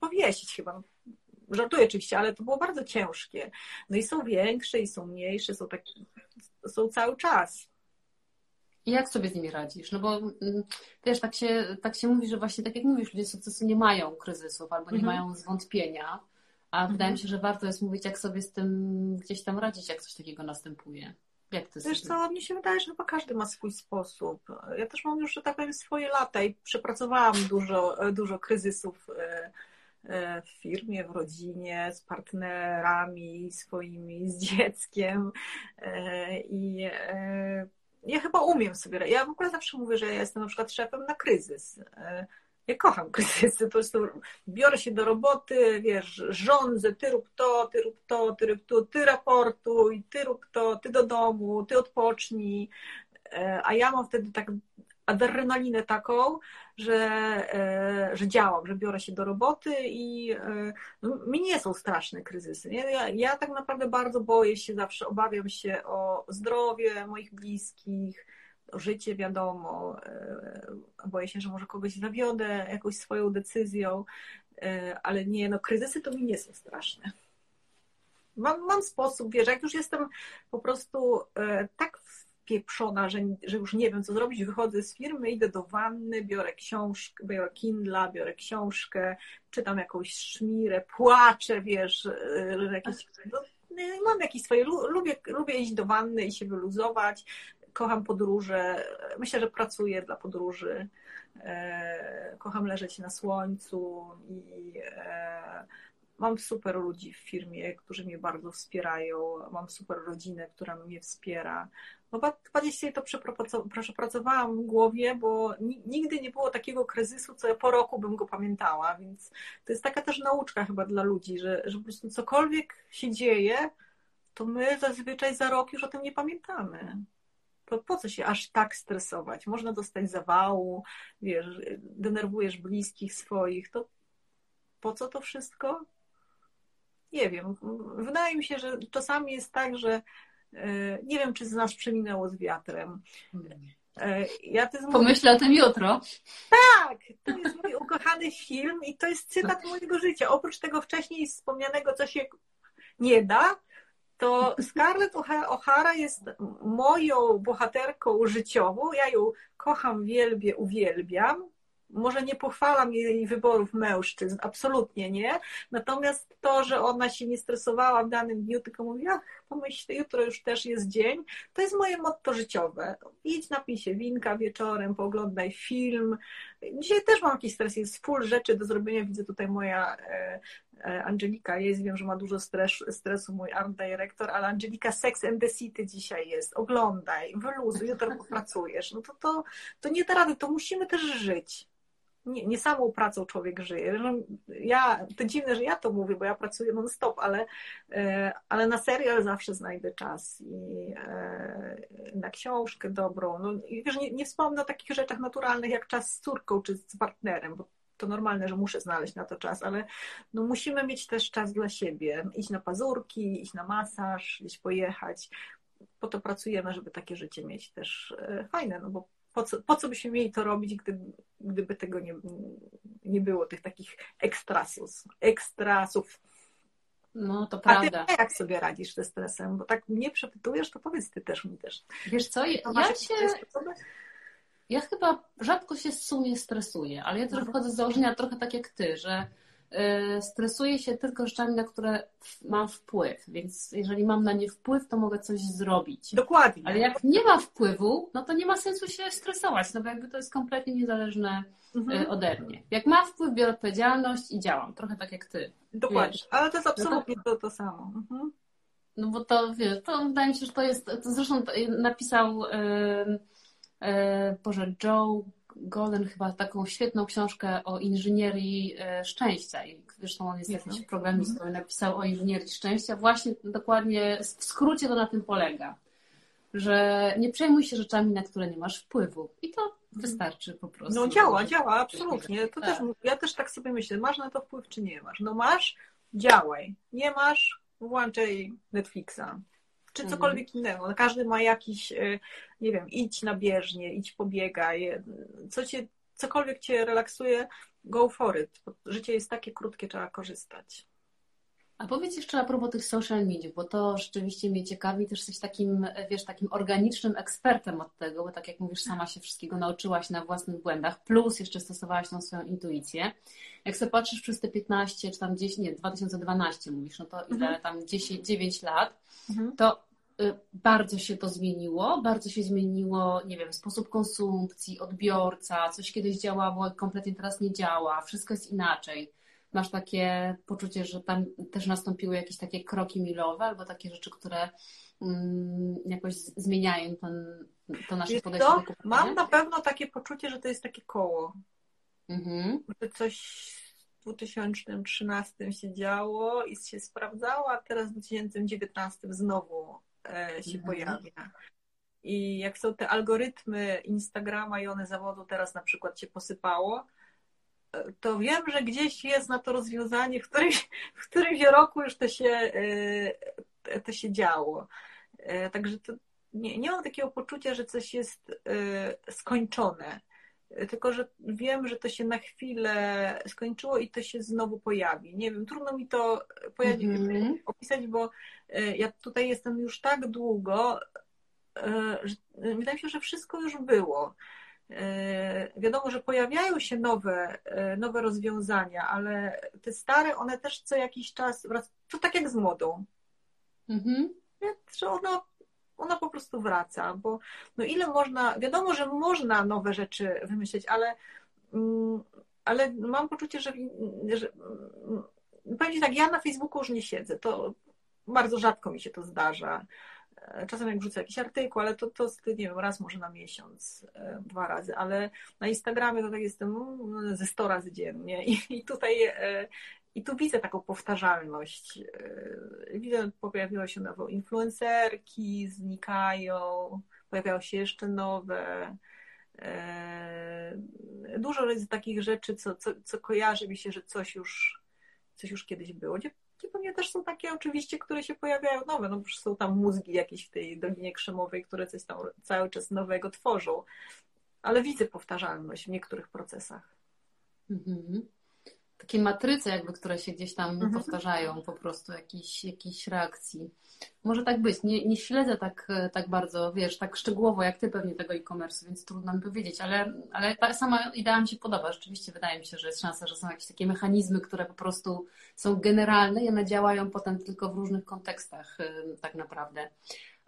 powiesić chyba. Żartuję oczywiście, ale to było bardzo ciężkie. No i są większe, i są mniejsze, są takie, są cały czas. I jak sobie z nimi radzisz? No bo mm, wiesz, tak się, tak się mówi, że właśnie tak jak mówisz, ludzie sukcesu nie mają kryzysów albo nie mhm. mają zwątpienia, a mhm. wydaje mi się, że warto jest mówić, jak sobie z tym gdzieś tam radzić, jak coś takiego następuje. Jak to Wiesz co, mnie się wydaje, że chyba każdy ma swój sposób. Ja też mam już, że tak powiem, swoje lata i przepracowałam dużo, dużo kryzysów e, e, w firmie, w rodzinie, z partnerami swoimi, z dzieckiem e, i ja chyba umiem sobie, ja w ogóle zawsze mówię, że ja jestem na przykład szefem na kryzys ja kocham kryzysy, po prostu biorę się do roboty, wiesz, rządzę, ty rób to, ty rób to, ty rób to, ty raportuj, ty rób to, ty do domu, ty odpocznij, e, a ja mam wtedy tak adrenalinę taką, że, e, że działam, że biorę się do roboty i e, no, mi nie są straszne kryzysy. Ja, ja tak naprawdę bardzo boję się zawsze, obawiam się o zdrowie moich bliskich, życie, wiadomo, e, boję się, że może kogoś zawiodę jakąś swoją decyzją, e, ale nie, no kryzysy to mi nie są straszne. Mam, mam sposób, wiesz, jak już jestem po prostu e, tak wpieprzona, że, że już nie wiem, co zrobić, wychodzę z firmy, idę do wanny, biorę książkę, biorę Kindla, biorę książkę, czytam jakąś szmirę, płaczę, wiesz, jakieś... No, mam jakieś swoje, lubię, lubię iść do wanny i się wyluzować, kocham podróże. Myślę, że pracuję dla podróży. Kocham leżeć na słońcu i mam super ludzi w firmie, którzy mnie bardzo wspierają. Mam super rodzinę, która mnie wspiera. No bardziej sobie to przepracowałam w głowie, bo nigdy nie było takiego kryzysu, co ja po roku bym go pamiętała, więc to jest taka też nauczka chyba dla ludzi, że, że po prostu cokolwiek się dzieje, to my zazwyczaj za rok już o tym nie pamiętamy. Po, po co się aż tak stresować? Można dostać zawału, wiesz, denerwujesz bliskich swoich, to po co to wszystko? Nie wiem. Wydaje mi się, że czasami jest tak, że e, nie wiem, czy z nas przeminęło z wiatrem. E, ja Pomyślę o tym jutro. Tak, to jest mój ukochany film i to jest cytat mojego życia. Oprócz tego wcześniej wspomnianego, co się nie da, to Scarlett O'Hara jest moją bohaterką życiową. Ja ją kocham, wielbię, uwielbiam. Może nie pochwalam jej wyborów mężczyzn, absolutnie nie. Natomiast to, że ona się nie stresowała w danym dniu, tylko mówiła, pomyśl, jutro już też jest dzień, to jest moje motto życiowe. Idź, napij się winka wieczorem, pooglądaj film. Dzisiaj też mam jakiś stres, jest full rzeczy do zrobienia. Widzę tutaj moja e, e, Angelika jest, wiem, że ma dużo stres, stresu, mój art director, ale Angelika Sex and the City dzisiaj jest. Oglądaj, wyluzuj, jutro popracujesz. No to, to, to nie da rady, to musimy też żyć nie, nie samą pracą człowiek żyje. Ja, to dziwne, że ja to mówię, bo ja pracuję non-stop, ale, e, ale na serial zawsze znajdę czas i e, na książkę dobrą. No, i wiesz, nie, nie wspomnę o takich rzeczach naturalnych jak czas z córką czy z partnerem, bo to normalne, że muszę znaleźć na to czas, ale no musimy mieć też czas dla siebie. Iść na pazurki, iść na masaż, gdzieś pojechać. Po to pracujemy, żeby takie życie mieć też e, fajne, no bo po co, po co byśmy mieli to robić, gdyby, gdyby tego nie, nie było, tych takich ekstrasów. ekstrasów. No, to prawda. A ty jak sobie radzisz ze stresem? Bo tak mnie przepytujesz, to powiedz ty też mi też. Wiesz co, ja, ja się... Ja chyba rzadko się w sumie stresuję, ale ja też mhm. wychodzę z założenia trochę tak jak ty, że stresuję się tylko rzeczami, na które mam wpływ, więc jeżeli mam na nie wpływ, to mogę coś zrobić. Dokładnie. Ale jak nie ma wpływu, no to nie ma sensu się stresować, no bo jakby to jest kompletnie niezależne y, mhm. ode mnie. Jak ma wpływ, biorę odpowiedzialność i działam, trochę tak jak ty. Dokładnie, wiesz. ale to jest absolutnie no to, to, to samo. Mhm. No bo to, wiesz, to wydaje mi się, że to jest, to zresztą napisał yy, yy, Boże, Joe Golden chyba taką świetną książkę o inżynierii e, szczęścia. I zresztą on jest jakimś programistą i napisał o inżynierii szczęścia. Właśnie dokładnie w skrócie to na tym polega. Że nie przejmuj się rzeczami, na które nie masz wpływu. I to wystarczy po prostu. No działa, działa, absolutnie. To tak. też, ja też tak sobie myślę, masz na to wpływ, czy nie masz? No masz, działaj. Nie masz, włączaj Netflixa czy mhm. cokolwiek innego. No, każdy ma jakiś, e, nie wiem, idź na bieżnię, idź pobiegaj, co cię, cokolwiek cię relaksuje, go for it. Życie jest takie krótkie, trzeba korzystać. A powiedz jeszcze a propos tych social media, bo to rzeczywiście mnie ciekawi, też jesteś takim, wiesz, takim organicznym ekspertem od tego, bo tak jak mówisz, sama się wszystkiego nauczyłaś na własnych błędach, plus jeszcze stosowałaś tą swoją intuicję. Jak sobie patrzysz przez te 15, czy tam 10, nie, 2012 mówisz, no to ile mhm. tam 10, 9 lat, mhm. to Y, bardzo się to zmieniło, bardzo się zmieniło, nie wiem, sposób konsumpcji, odbiorca, coś kiedyś działało, kompletnie teraz nie działa, wszystko jest inaczej. Masz takie poczucie, że tam też nastąpiły jakieś takie kroki milowe albo takie rzeczy, które um, jakoś zmieniają ten, to nasze Wiesz podejście do Mam na pewno takie poczucie, że to jest takie koło. Mhm. Że coś w 2013 się działo i się sprawdzało, a teraz w 2019 znowu się mhm. pojawia. I jak są te algorytmy Instagrama i one zawodu teraz na przykład się posypało, e, to wiem, że gdzieś jest na to rozwiązanie, w którymś, w którymś roku już to się, e, to się działo. Także to nie, nie mam takiego poczucia, że coś jest skończone, tylko że wiem, że to się na chwilę skończyło i to się znowu pojawi. Nie wiem, trudno mi to pojawi, mm -hmm. opisać, bo E, ja tutaj jestem już tak długo, e, że wydaje mi się, że wszystko już było. E, wiadomo, że pojawiają się nowe, nowe rozwiązania, ale te stare, one też co jakiś czas, to tak jak z modą. Mhm. Że ona ona po prostu wraca, bo no ile można, wiadomo, że można nowe rzeczy wymyśleć, ale, mm, ale mam poczucie, że, że mm, powiem tak, ja na Facebooku już nie siedzę, to bardzo rzadko mi się to zdarza. Czasem jak wrzucę jakiś artykuł, ale to, to nie wiem, raz może na miesiąc, e, dwa razy, ale na Instagramie to tak jestem mm, ze 100 razy dziennie i, i tutaj e, i tu widzę taką powtarzalność. E, widzę, pojawiły się nowe influencerki, znikają, pojawiają się jeszcze nowe. Dużo jest takich rzeczy, co, co, co kojarzy mi się, że coś już, coś już kiedyś było. I pewnie też są takie oczywiście, które się pojawiają nowe, no są tam mózgi jakieś w tej Dolinie Krzemowej, które coś tam cały czas nowego tworzą. Ale widzę powtarzalność w niektórych procesach. Mhm takie matryce jakby, które się gdzieś tam mhm. powtarzają po prostu, jakiejś, jakiejś reakcji. Może tak być. Nie, nie śledzę tak, tak bardzo, wiesz, tak szczegółowo jak ty pewnie tego e-commerce, więc trudno mi powiedzieć, ale, ale ta sama idea mi się podoba. Rzeczywiście wydaje mi się, że jest szansa, że są jakieś takie mechanizmy, które po prostu są generalne i one działają potem tylko w różnych kontekstach tak naprawdę.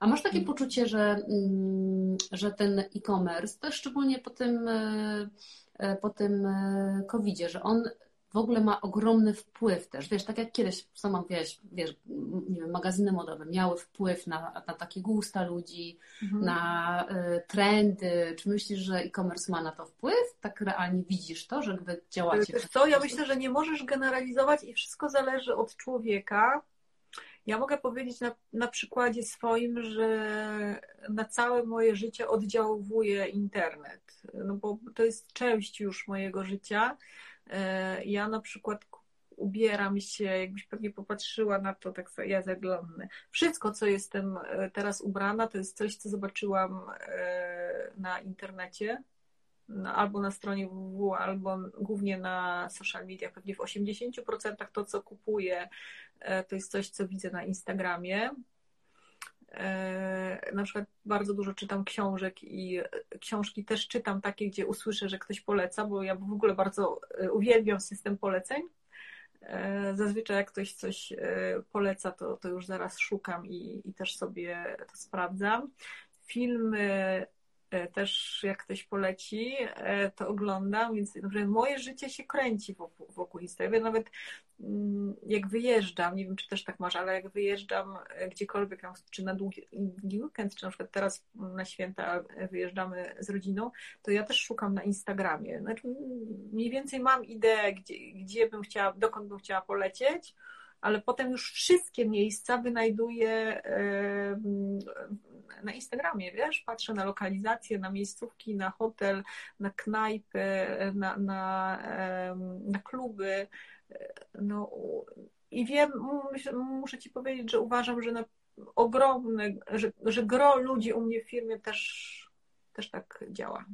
A masz takie mhm. poczucie, że, że ten e-commerce, też szczególnie po tym, e, e, po tym e, COVID-zie, że on w ogóle ma ogromny wpływ też. Wiesz, tak jak kiedyś sama wiesz, wiesz nie wiem, magazyny modowe miały wpływ na, na takie gusta ludzi, mhm. na y, trendy. Czy myślisz, że e-commerce ma na to wpływ? Tak realnie widzisz to, że wy działacie? Wiesz co, ja myślę, że nie możesz generalizować i wszystko zależy od człowieka. Ja mogę powiedzieć na, na przykładzie swoim, że na całe moje życie oddziałuje internet, no bo to jest część już mojego życia ja na przykład ubieram się, jakbyś pewnie popatrzyła na to, tak ja zaglądnę. Wszystko, co jestem e, teraz ubrana, to jest coś, co zobaczyłam e, na internecie, albo na stronie www, albo głównie na social media. Pewnie w 80% to, co kupuję, to jest coś, co widzę na Instagramie. E, na przykład bardzo dużo czytam książek i książki też czytam takie, gdzie usłyszę, że ktoś poleca, bo ja w ogóle bardzo e, uwielbiam system poleceń. E, zazwyczaj jak ktoś coś poleca, to, to już zaraz szukam i, i też sobie to sprawdzam. Filmy E, też jak ktoś poleci, e, to oglądam, więc moje życie się kręci wokół, wokół Instagrama. Nawet mm, jak wyjeżdżam, nie wiem czy też tak masz, ale jak wyjeżdżam e, gdziekolwiek, czy na długi weekend, czy na przykład teraz na święta wyjeżdżamy z rodziną, to ja też szukam na Instagramie. Znaczy, mniej więcej mam ideę, gdzie, gdzie bym chciała, dokąd bym chciała polecieć, ale potem już wszystkie miejsca wynajduję na Instagramie, wiesz, patrzę na lokalizację, na miejscówki, na hotel, na knajpy, na, na, na kluby. No, I wiem, muszę Ci powiedzieć, że uważam, że na ogromne, że, że gro ludzi u mnie w firmie też, też tak działa.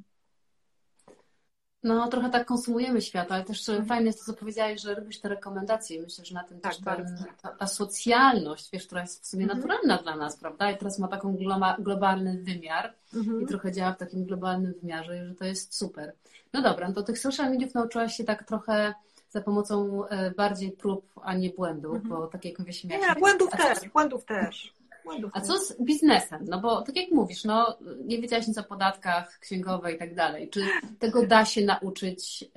No, trochę tak konsumujemy świat, ale też mhm. fajnie jest to, co powiedziałeś, że robisz te rekomendacje. Myślę, że na tym tak, też ten, ta, ta, socjalność, wiesz, która jest w sumie mhm. naturalna dla nas, prawda? I teraz ma taką globalny wymiar mhm. i trochę działa w takim globalnym wymiarze, że to jest super. No dobra, no to tych social mediów nauczyłaś się tak trochę za pomocą e, bardziej prób, a nie błędów, mhm. bo tak jak mówię, się Nie, błędów też, błędów też. A co z biznesem? No bo tak jak mówisz, no nie nic o podatkach księgowej i tak dalej. Czy tego da się nauczyć y,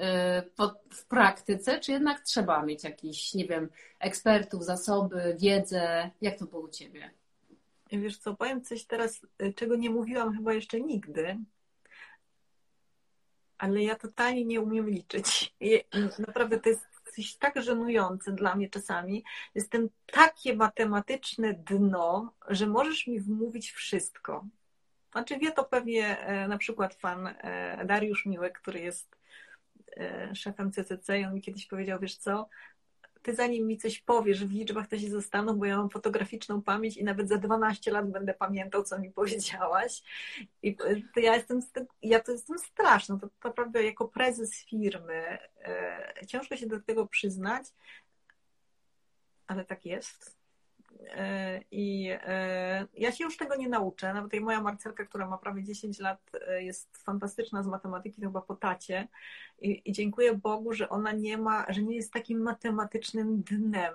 w praktyce, czy jednak trzeba mieć jakiś, nie wiem, ekspertów, zasoby, wiedzę? Jak to było u Ciebie? Wiesz co, powiem coś teraz, y, czego nie mówiłam chyba jeszcze nigdy, ale ja totalnie nie umiem liczyć. Naprawdę to jest coś tak żenujące dla mnie czasami. Jestem takie matematyczne dno, że możesz mi wmówić wszystko. Znaczy wie to pewnie e, na przykład pan e, Dariusz Miłek, który jest e, szefem CCC i on mi kiedyś powiedział, wiesz co, ty zanim mi coś powiesz w liczbach, to się zastanów, bo ja mam fotograficzną pamięć i nawet za 12 lat będę pamiętał, co mi powiedziałaś. I to ja jestem, ja to jestem straszna. To, naprawdę jako prezes firmy e, ciężko się do tego przyznać, ale tak jest. E, I e, ja się już tego nie nauczę. Nawet tej moja Marcelka, która ma prawie 10 lat, e, jest fantastyczna z matematyki, to chyba po tacie. I, I dziękuję Bogu, że ona nie ma, że nie jest takim matematycznym dnem.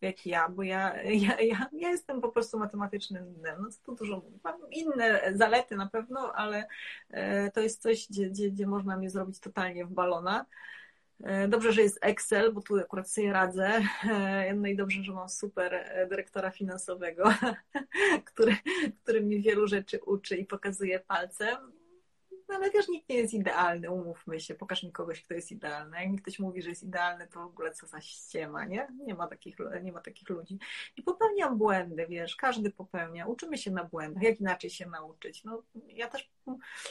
jak ja, bo ja, ja, ja, ja jestem po prostu matematycznym dnem. No co tu dużo mówić. Mam inne zalety na pewno, ale to jest coś, gdzie, gdzie, gdzie można mnie zrobić totalnie w balona. E, dobrze, że jest Excel, bo tu akurat sobie radzę. E, no i dobrze, że mam super dyrektora finansowego, który, który mi wielu rzeczy uczy i pokazuje palcem. No ale wiesz, nikt nie jest idealny, umówmy się. Pokaż mi kogoś, kto jest idealny. Jak mi ktoś mówi, że jest idealny, to w ogóle co za ściema, nie? Nie ma takich, nie ma takich ludzi. I popełniam błędy, wiesz, każdy popełnia. Uczymy się na błędach. Jak inaczej się nauczyć? No, ja też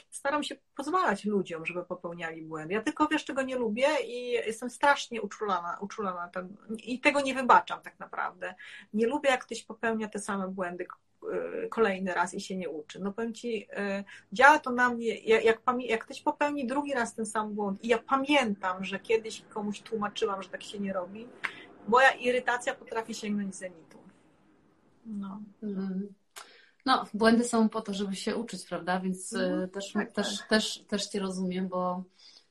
staram się pozwalać ludziom, żeby popełniali błędy. Ja tylko, wiesz, czego nie lubię i jestem strasznie uczulona, uczulona ten, i tego nie wybaczam tak naprawdę. Nie lubię, jak ktoś popełnia te same błędy, kolejny raz i się nie uczy. No powiem Ci, y, działa to na mnie, jak, jak ktoś popełni drugi raz ten sam błąd i ja pamiętam, że kiedyś komuś tłumaczyłam, że tak się nie robi, moja irytacja potrafi sięgnąć zenitu. No. Mhm. No, błędy są po to, żeby się uczyć, prawda? Więc y, mhm. też, tak, też, tak. Też, też Cię rozumiem, bo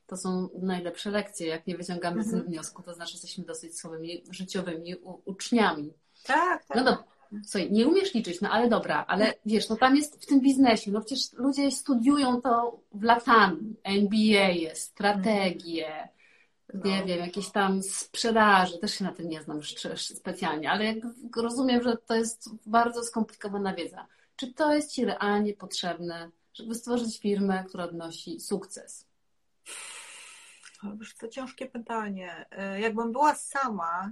to są najlepsze lekcje. Jak nie wyciągamy mhm. z tym wniosku, to znaczy jesteśmy dosyć słabymi życiowymi uczniami. Tak, tak. No dobra Słuchaj, nie umiesz liczyć, no ale dobra, ale wiesz, no tam jest w tym biznesie, no przecież ludzie studiują to w latami, MBA jest, strategie, no. nie wiem, jakieś tam sprzedaży, też się na tym nie znam specjalnie, ale rozumiem, że to jest bardzo skomplikowana wiedza. Czy to jest Ci realnie potrzebne, żeby stworzyć firmę, która odnosi sukces? To ciężkie pytanie. E, jakbym była sama,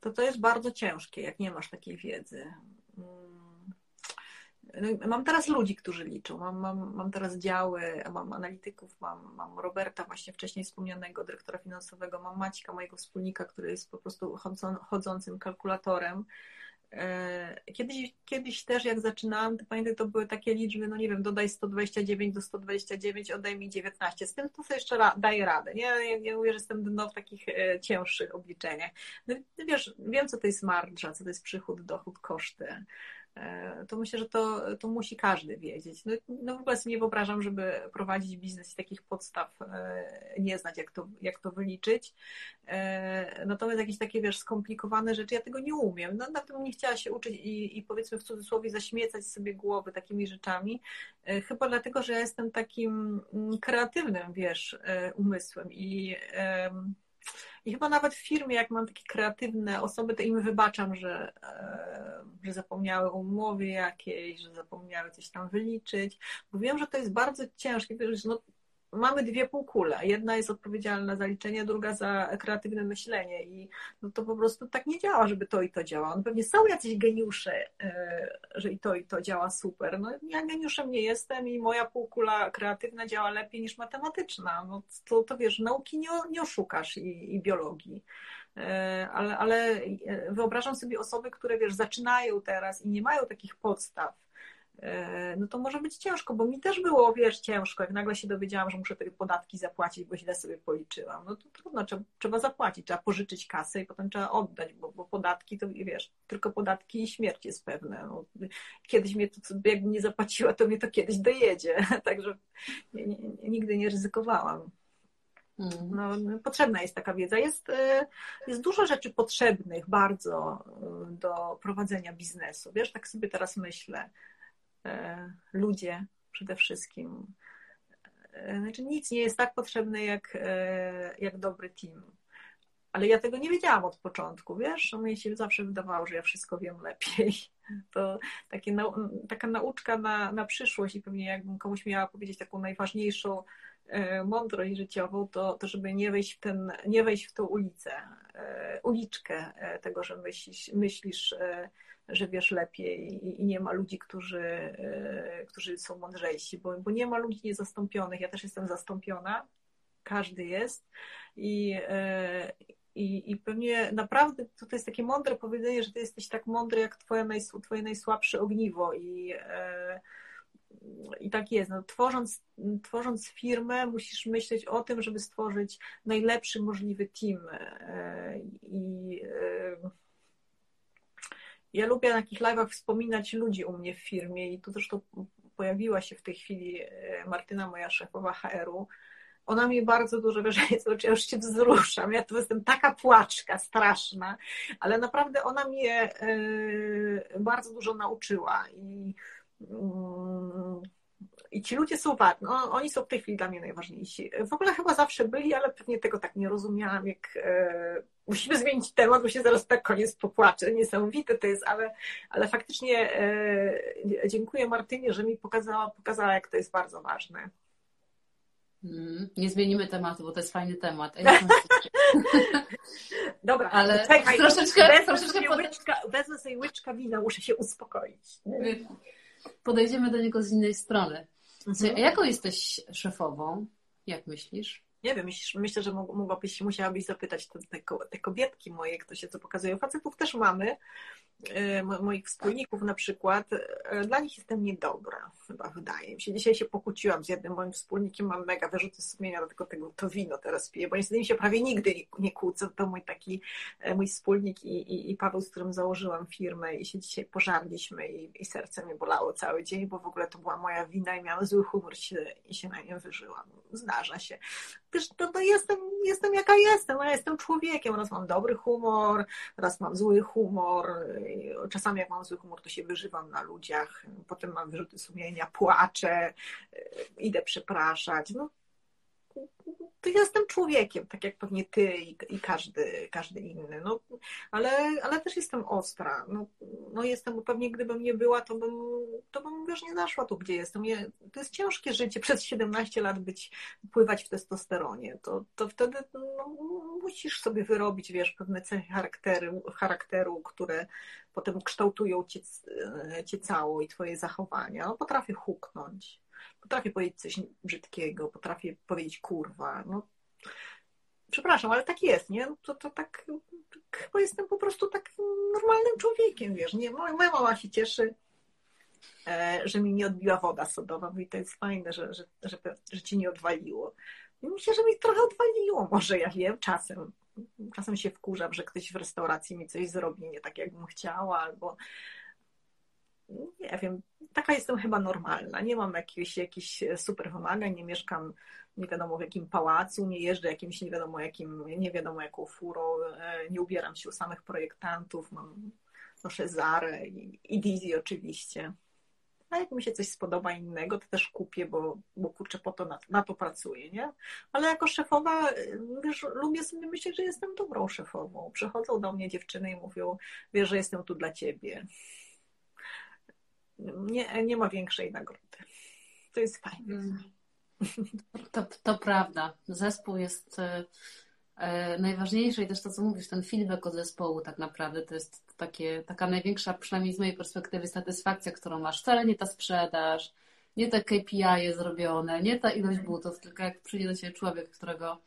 to to jest bardzo ciężkie, jak nie masz takiej wiedzy. Mm. Mam teraz ludzi, którzy liczą. Mam, mam, mam teraz działy, mam analityków, mam, mam Roberta, właśnie wcześniej wspomnianego dyrektora finansowego, mam Maćka, mojego wspólnika, który jest po prostu chodzącym kalkulatorem. E, kiedyś, kiedyś też jak zaczynałam, to pamiętam, to były takie liczby, no nie wiem, dodaj 129 do 129, oddaj mi 19. Z tym to sobie jeszcze daję radę. Nie, nie, nie mówię, że jestem dno w takich e, cięższych obliczeniach. No, wiesz, wiem, co to jest marża, co to jest przychód, dochód, koszty. E, to myślę, że to, to musi każdy wiedzieć. No, no w ogóle sobie nie wyobrażam, żeby prowadzić biznes i takich podstaw e, nie znać, jak to, jak to wyliczyć. E, natomiast jakieś takie, wiesz, skomplikowane rzeczy, ja tego nie umiem. No, nawet bym nie chciała się uczyć i, i powiedzmy w cudzysłowie zaśmiecać sobie głowy takimi rzeczami. Chyba dlatego, że ja jestem takim kreatywnym, wiesz, umysłem i i chyba nawet w firmie, jak mam takie kreatywne osoby, to im wybaczam, że, e, że zapomniały o umowie jakiejś, że zapomniały coś tam wyliczyć, bo wiem, że to jest bardzo ciężkie. No, mamy dwie półkule. Jedna jest odpowiedzialna za liczenie, druga za kreatywne myślenie i no to po prostu tak nie działa, żeby to i to działa. No pewnie są jacyś geniusze, e, że i to i to działa super. No ja geniuszem nie jestem i moja półkula kreatywna działa lepiej niż matematyczna. No to, to wiesz, nauki nie, nie oszukasz i, i biologii. E, ale, ale e, wyobrażam sobie osoby, które wiesz, zaczynają teraz i nie mają takich podstaw no to może być ciężko, bo mi też było, wiesz, ciężko, jak nagle się dowiedziałam, że muszę te podatki zapłacić, bo źle sobie policzyłam. No to trudno, trzeba, trzeba zapłacić, trzeba pożyczyć kasę i potem trzeba oddać, bo, bo podatki to, wiesz, tylko podatki i śmierć jest pewne. No, kiedyś mnie to, jakbym nie zapłaciła, to mnie to kiedyś dojedzie, także nie, nie, nigdy nie ryzykowałam. Mm. No, potrzebna jest taka wiedza. Jest, e, jest dużo rzeczy potrzebnych bardzo e, do prowadzenia biznesu. Wiesz, tak sobie teraz myślę E, ludzie przede wszystkim. E, znaczy nic nie jest tak potrzebne jak, e, jak dobry team. Ale ja tego nie wiedziałam od początku, wiesz? Mnie się zawsze wydawało, że ja wszystko wiem lepiej. To takie, taka nauczka na, na przyszłość i pewnie jakbym komuś miała powiedzieć taką najważniejszą mądrość życiową, to, to żeby nie wejść w, ten, nie wejść w tą ulicę, uliczkę tego, że myślisz, myślisz że wiesz lepiej i nie ma ludzi, którzy, e, którzy są mądrzejsi, bo, bo nie ma ludzi niezastąpionych. Ja też jestem zastąpiona, każdy jest i, e, i, i pewnie naprawdę to, jest takie mądre powiedzenie, że ty jesteś tak mądry jak twoje, najs, twoje najsłabsze ogniwo i e, i tak jest. No, tworząc, tworząc firmę, musisz myśleć o tym, żeby stworzyć najlepszy możliwy team. I ja lubię na takich live'ach wspominać ludzi u mnie w firmie i tu zresztą pojawiła się w tej chwili e, Martyna, moja szefowa HR-u. ona mnie bardzo dużo, wiesz, ja już się wzruszam, ja to jestem taka płaczka straszna, ale naprawdę ona mnie bardzo dużo nauczyła i mm, i ci ludzie są ważni. No, oni są w tej chwili dla mnie najważniejsi. W ogóle chyba zawsze byli, ale pewnie tego tak nie rozumiałam, jak e, musimy zmienić temat, bo się zaraz tak koniec popłaczę. Niesamowite to jest, ale, ale faktycznie e, dziękuję Martynie, że mi pokazała, pokazała, jak to jest bardzo ważne. Mm, nie zmienimy tematu, bo to jest fajny temat. Dobra, ale czekaj, troszeczkę, wezmę, troszeczkę sobie łyczka, wezmę sobie łyczka wina, muszę się uspokoić. Podejdziemy do niego z innej strony. Mhm. A jaką jesteś szefową? Jak myślisz? Nie wiem, myślę, że mogłabyś, musiałabyś zapytać te, te kobietki moje, kto się co pokazują. Facetów też mamy, E, moich wspólników na przykład, e, dla nich jestem niedobra, chyba wydaje mi się. Dzisiaj się pokłóciłam z jednym moim wspólnikiem, mam mega wyrzuty sumienia, dlatego tego, to wino teraz piję, bo niestety się prawie nigdy nie, nie kłócę. To mój taki, e, mój wspólnik i, i, i Paweł, z którym założyłam firmę i się dzisiaj pożarliśmy i, i serce mnie bolało cały dzień, bo w ogóle to była moja wina i miałam zły humor się, i się na nią wyżyłam. Zdarza się. Wiesz, to, to jestem, jestem jaka jestem, ja jestem człowiekiem, raz mam dobry humor, raz mam zły humor, czasami jak mam zły humor, to się wyżywam na ludziach, potem mam wyrzuty sumienia, płaczę, idę przepraszać. No, to jestem człowiekiem, tak jak pewnie ty i, i, każdy, każdy inny, no, ale, ale też jestem ostra. No, no jestem, bo pewnie gdybym nie była, to bym, to bym już nie zaszła tu, gdzie jestem. to jest ciężkie życie, przez 17 lat być, pływać w testosteronie. To, to wtedy no, musisz sobie wyrobić, wiesz, pewne cechy charakteru, charakteru które potem kształtują cię, cię cało i twoje zachowania. No, potrafię huknąć potrafię powiedzieć coś brzydkiego, potrafię powiedzieć kurwa. No, przepraszam, ale tak jest, nie? To, to tak, chyba jestem po prostu tak normalnym człowiekiem, wiesz, nie? Moja mama się cieszy, e, że mi nie odbiła woda sodowa, i to jest fajne, że, że, że, że ci nie odwaliło. Myślę, że mi trochę odwaliło, może ja wiem, czasem. Czasem się wkurzam, że ktoś w restauracji mi coś zrobi nie tak, jakbym chciała, albo nie wiem, taka jestem chyba normalna. Nie mam jakichś, jakichś super wymagań, nie mieszkam nie wiadomo w jakim pałacu, nie jeżdżę jakimś nie wiadomo jakim, nie wiadomo jaką furą, e, nie ubieram się u samych projektantów, mam, noszę Zarę i, i Dizzy oczywiście. A jak mi się coś spodoba innego, to też kupię, bo, bo kurczę, po to na, na to pracuję, nie? Ale jako szefowa, wiesz, lubię sobie myśleć, że jestem dobrą szefową. Przychodzą do mnie dziewczyny i mówią, wiesz, że jestem tu dla ciebie nie, nie ma większej nagrody. To jest fajne. Mm. To, to prawda. Zespół jest e, e, najważniejszy i też to, co mówisz, ten feedback od zespołu tak naprawdę to jest takie, taka największa, przynajmniej z mojej perspektywy, satysfakcja, którą masz. Wcale nie ta sprzedaż, nie te KPI zrobione, nie ta ilość butów, tylko jak przyjdzie do Ciebie człowiek, którego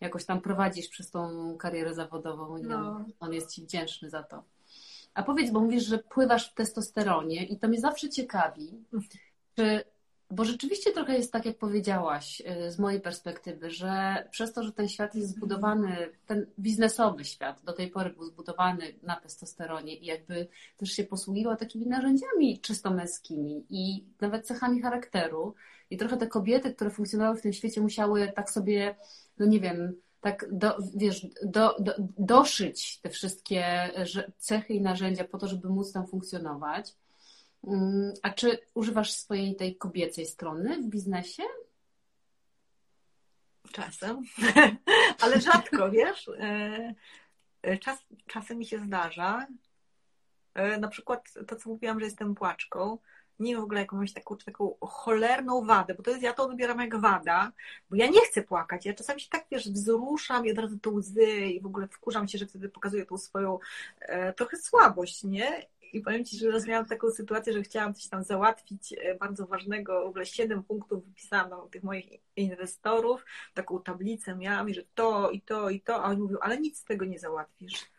jakoś tam prowadzisz przez tą karierę zawodową i no. on jest Ci wdzięczny za to. A powiedz, bo mówisz, że pływasz w testosteronie i to mnie zawsze ciekawi, czy, bo rzeczywiście trochę jest tak, jak powiedziałaś, y, z mojej perspektywy, że przez to, że ten świat jest zbudowany, ten biznesowy świat do tej pory był zbudowany na testosteronie i jakby też się posługiwał takimi narzędziami czysto męskimi i nawet cechami charakteru. I trochę te kobiety, które funkcjonowały w tym świecie, musiały tak sobie, no nie wiem, tak, do, wiesz, do, do, doszyć te wszystkie cechy i narzędzia po to, żeby móc tam funkcjonować. Mm, a czy używasz swojej tej kobiecej strony w biznesie? Czasem, ale rzadko, wiesz. E, e, czas, czasem mi się zdarza. E, na przykład to, co mówiłam, że jestem płaczką nie w ogóle jakąś taką, taką cholerną wadę, bo to jest, ja to odbieram jak wada, bo ja nie chcę płakać, ja czasami się tak, wiesz, wzruszam i od razu to łzy i w ogóle wkurzam się, że wtedy pokazuję tą swoją e, trochę słabość, nie? I powiem Ci, że raz miałam taką sytuację, że chciałam coś tam załatwić e, bardzo ważnego, w ogóle siedem punktów wypisałam na tych moich inwestorów, taką tablicę miałam i że to i to i to, a oni mówią, ale nic z tego nie załatwisz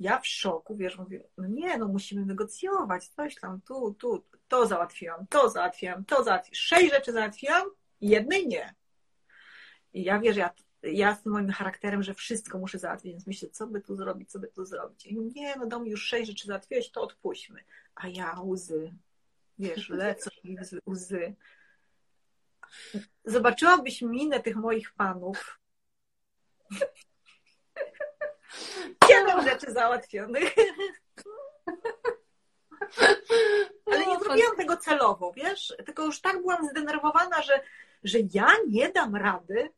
ja w szoku, wiesz, mówię, no nie, no musimy negocjować, coś tam, tu, tu, to załatwiłam, to załatwiłam, to załatwiłam. Sześć rzeczy załatwiłam, jednej nie. I ja wiesz, ja, ja z moim charakterem, że wszystko muszę załatwić, więc myślę, co by tu zrobić, co by tu zrobić. I nie, no do mnie już sześć rzeczy załatwiłeś, to odpuśćmy. A ja łzy, wiesz, lecą mi łzy. zobaczyłabyś minę tych moich panów. Siedem rzeczy załatwionych. Ale nie zrobiłam tego celowo, wiesz? Tylko już tak byłam zdenerwowana, że, że ja nie dam rady.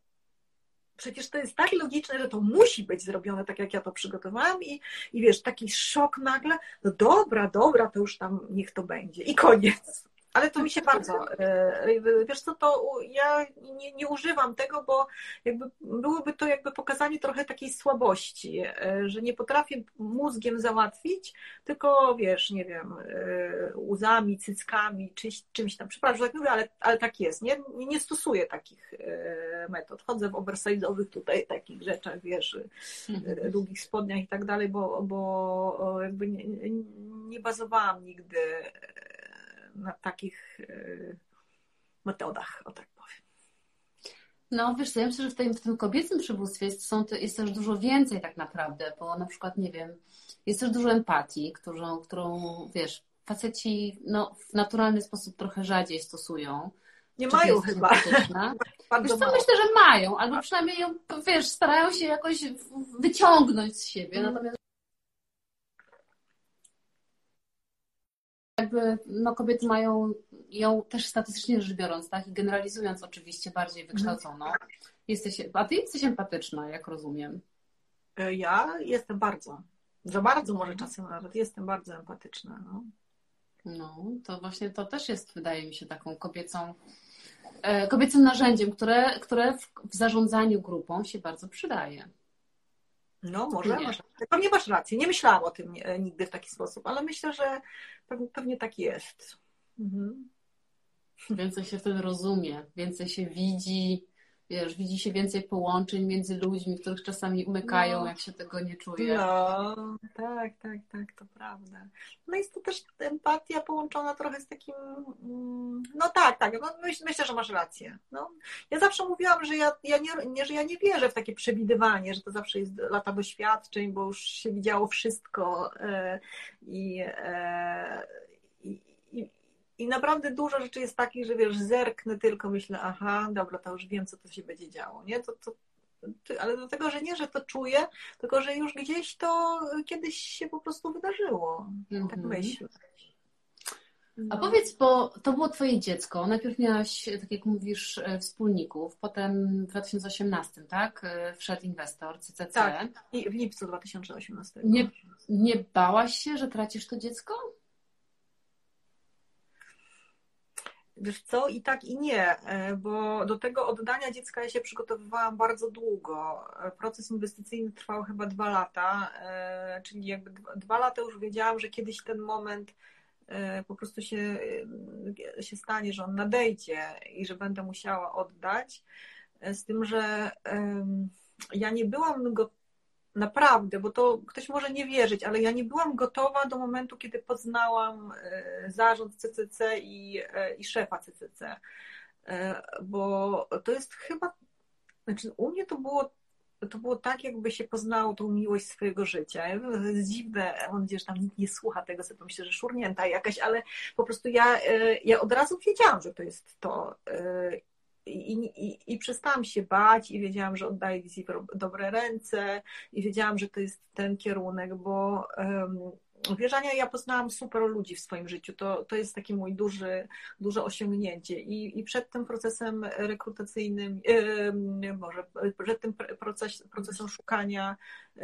Przecież to jest tak logiczne, że to musi być zrobione tak, jak ja to przygotowałam, i, i wiesz, taki szok nagle. No dobra, dobra, to już tam niech to będzie. I koniec. Ale to mi się bardzo, e, wiesz co, to ja nie, nie, używam tego, bo jakby byłoby to jakby pokazanie trochę takiej słabości, że nie potrafię mózgiem załatwić, tylko wiesz, nie wiem, łzami, cyckami, czyś, czymś tam. Przepraszam, że tak mówię, ale, ale tak jest. Nie, nie stosuję takich metod. Chodzę w oversize'owych tutaj takich rzeczach, wiesz, mhm. długich spodniach i tak dalej, bo, bo jakby nie, nie bazowałam nigdy na takich e, metodach, o tak powiem. No wiesz co, ja myślę, że w tym, w tym kobiecym przywództwie jest, są, jest też dużo więcej tak naprawdę, bo na przykład, nie wiem, jest też dużo empatii, którą, którą wiesz, faceci no, w naturalny sposób trochę rzadziej stosują. Nie mają chyba. Wiesz co, myślę, że mają, albo przynajmniej ją, wiesz, starają się jakoś wyciągnąć z siebie. Mm. Natomiast jakby no, kobiety mają ją też statystycznie rzecz biorąc, tak, i generalizując oczywiście bardziej wykształconą. Jesteś, a ty jesteś empatyczna, jak rozumiem. E, ja jestem bardzo. Za bardzo może czasem nawet jestem bardzo empatyczna. No. no, to właśnie to też jest, wydaje mi się, taką kobiecą, e, kobiecym narzędziem, które, które w, w zarządzaniu grupą się bardzo przydaje. No, może nie. masz, pewnie masz rację. Nie myślałam o tym e, nigdy w taki sposób, ale myślę, że pewnie, pewnie tak jest. Mhm. Więcej się wtedy rozumie, więcej się widzi, wiesz, widzi się więcej połączeń między ludźmi, których czasami umykają, no, jak się tego nie czuje. No, tak, tak, tak, to prawda. No jest to też empatia połączona trochę z takim, mm, no tak, tak, no myśl, myślę, że masz rację. No, ja zawsze mówiłam, że ja, ja nie, nie, że ja nie wierzę w takie przewidywanie, że to zawsze jest lata doświadczeń, bo już się widziało wszystko e, i, e, i, i naprawdę dużo rzeczy jest takich, że wiesz, zerknę tylko, myślę, aha, dobra, to już wiem, co to się będzie działo, nie? To, to, ale do tego, że nie, że to czuję, tylko że już gdzieś to kiedyś się po prostu wydarzyło. Mm -hmm. Tak mhm. myślę. A powiedz, bo to było twoje dziecko. Najpierw miałaś, tak jak mówisz, e, wspólników, potem w 2018, tak? E, wszedł inwestor, CCC. Tak, i w lipcu 2018. Nie, nie bałaś się, że tracisz to dziecko? Wiesz co, i tak i nie, e, bo do tego oddania dziecka ja się przygotowywałam bardzo długo. E, proces inwestycyjny trwał chyba dwa lata, e, czyli jakby dwa lata już wiedziałam, że kiedyś ten moment po prostu się, się stanie, że on nadejdzie i że będę musiała oddać. Z tym, że ja nie byłam gotowa Naprawdę, bo to ktoś może nie wierzyć, ale ja nie byłam gotowa do momentu, kiedy poznałam e, zarząd CCC i, e, i szefa CCC. E, bo to jest chyba, znaczy u mnie to było to było tak, jakby się poznało tą miłość swojego życia. To jest dziwne, mam nadzieję, że tam nikt nie słucha tego, sobie myślę, że szurnięta jakaś, ale po prostu ja, ja od razu wiedziałam, że to jest to i, i, i przestałam się bać i wiedziałam, że oddaję wizji dobre ręce i wiedziałam, że to jest ten kierunek, bo um, wierzania ja poznałam super ludzi w swoim życiu. To, to jest takie mój duży, duże osiągnięcie. I, I przed tym procesem rekrutacyjnym, yy, może przed tym proces, procesem szukania yy,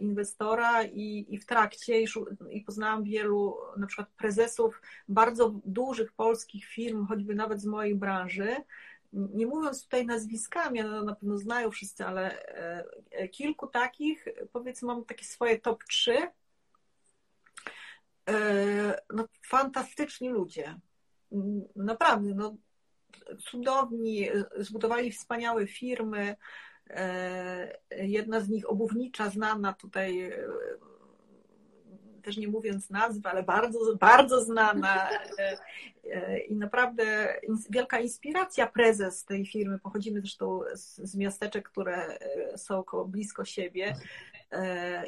inwestora i, i w trakcie i, i poznałam wielu na przykład prezesów bardzo dużych polskich firm, choćby nawet z mojej branży, nie mówiąc tutaj nazwiskami, no na pewno znają wszyscy, ale e, kilku takich, powiedzmy, mam takie swoje top 3. E, no, fantastyczni ludzie. Naprawdę, no, cudowni, zbudowali wspaniałe firmy. E, jedna z nich obuwnicza, znana tutaj też nie mówiąc nazwy, ale bardzo, bardzo znana e, e, i naprawdę wielka inspiracja prezes tej firmy. Pochodzimy zresztą z, z miasteczek, które e, są koło, blisko siebie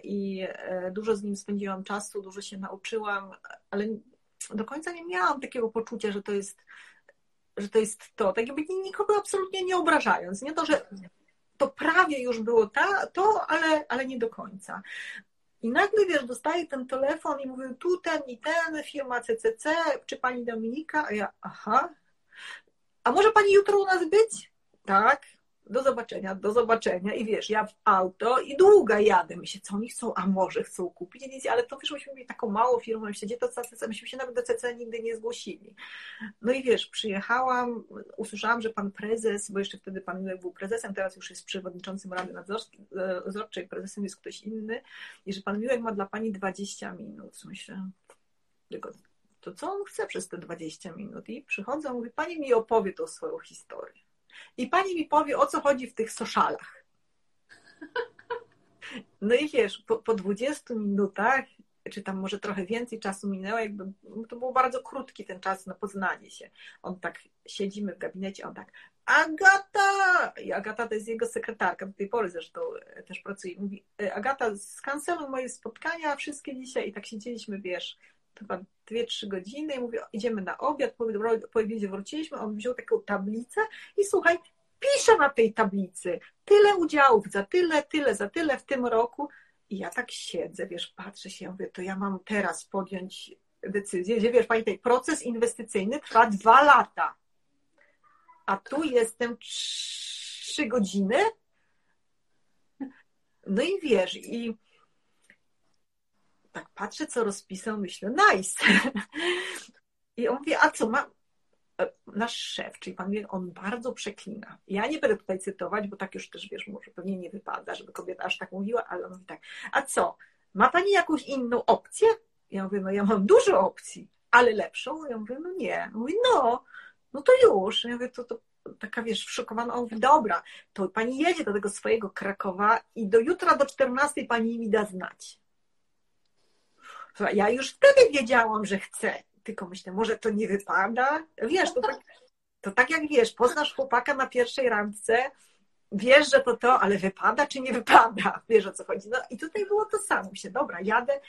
i dużo z nim spędziłam czasu, dużo się nauczyłam, ale do końca nie miałam takiego poczucia, że to jest że to jest to, tak jakby nikogo absolutnie nie obrażając. Nie to, że to prawie już było ta, to, ale, ale nie do końca. I nagle, wiesz, dostaję ten telefon i mówię, tu ten i ten, firma CCC, czy pani Dominika? A ja, aha. A może pani jutro u nas być? Tak do zobaczenia, do zobaczenia. I wiesz, ja w auto i długo jadę. Myślę, co oni chcą, a może chcą kupić nic, ale to wiesz, myśmy mieli taką małą firmę, myślę, gdzie to CCC, myśmy się nawet do CCC nigdy nie zgłosili. No i wiesz, przyjechałam, usłyszałam, że pan prezes, bo jeszcze wtedy pan Miłek był prezesem, teraz już jest przewodniczącym Rady Nadzorczej, prezesem jest ktoś inny i że pan Miłek ma dla pani 20 minut. Myślę, to co on chce przez te 20 minut? I przychodzę, mówi, pani mi opowie tą swoją historię i pani mi powie, o co chodzi w tych socialach. No i wiesz, po, po 20 minutach, czy tam może trochę więcej czasu minęło, jakby to był bardzo krótki ten czas na poznanie się. On tak, siedzimy w gabinecie, on tak, Agata! I Agata to jest jego sekretarka, do tej pory zresztą też pracuje. Mówi, e, Agata, skanceluj moje spotkania, wszystkie dzisiaj. I tak siedzieliśmy, wiesz, chyba dwie, trzy godziny i mówię, idziemy na obiad, po, po obiedzie wróciliśmy, on wziął taką tablicę i słuchaj, pisze na tej tablicy. Tyle udziałów, za tyle, tyle, za tyle w tym roku. I ja tak siedzę, wiesz, patrzę się, mówię, to ja mam teraz podjąć decyzję, że wiesz, pamiętaj, proces inwestycyjny trwa dwa lata, a tu jestem trzy godziny, no i wiesz, i tak patrzę, co rozpisał, myślę, nice. I on mówi, a co ma? E, nasz szef, czyli pan wie, on bardzo przeklina. Ja nie będę tutaj cytować, bo tak już też, wiesz, może pewnie nie wypada, żeby kobieta aż tak mówiła, ale on mówi tak, a co, ma pani jakąś inną opcję? Ja mówię, no ja mam dużo opcji, ale lepszą? Ja mówię, no nie. Mówi, no, no to już. Ja mówię, to, to taka, wiesz, szokowana. On mówi, dobra, to pani jedzie do tego swojego Krakowa i do jutra do 14 pani mi da znać. Ja już wtedy wiedziałam, że chcę, tylko myślę, może to nie wypada. Wiesz, to tak, to tak jak wiesz, poznasz chłopaka na pierwszej randce, wiesz, że to to, ale wypada czy nie wypada? Wiesz o co chodzi. No i tutaj było to samo. Myślę, dobra, jadę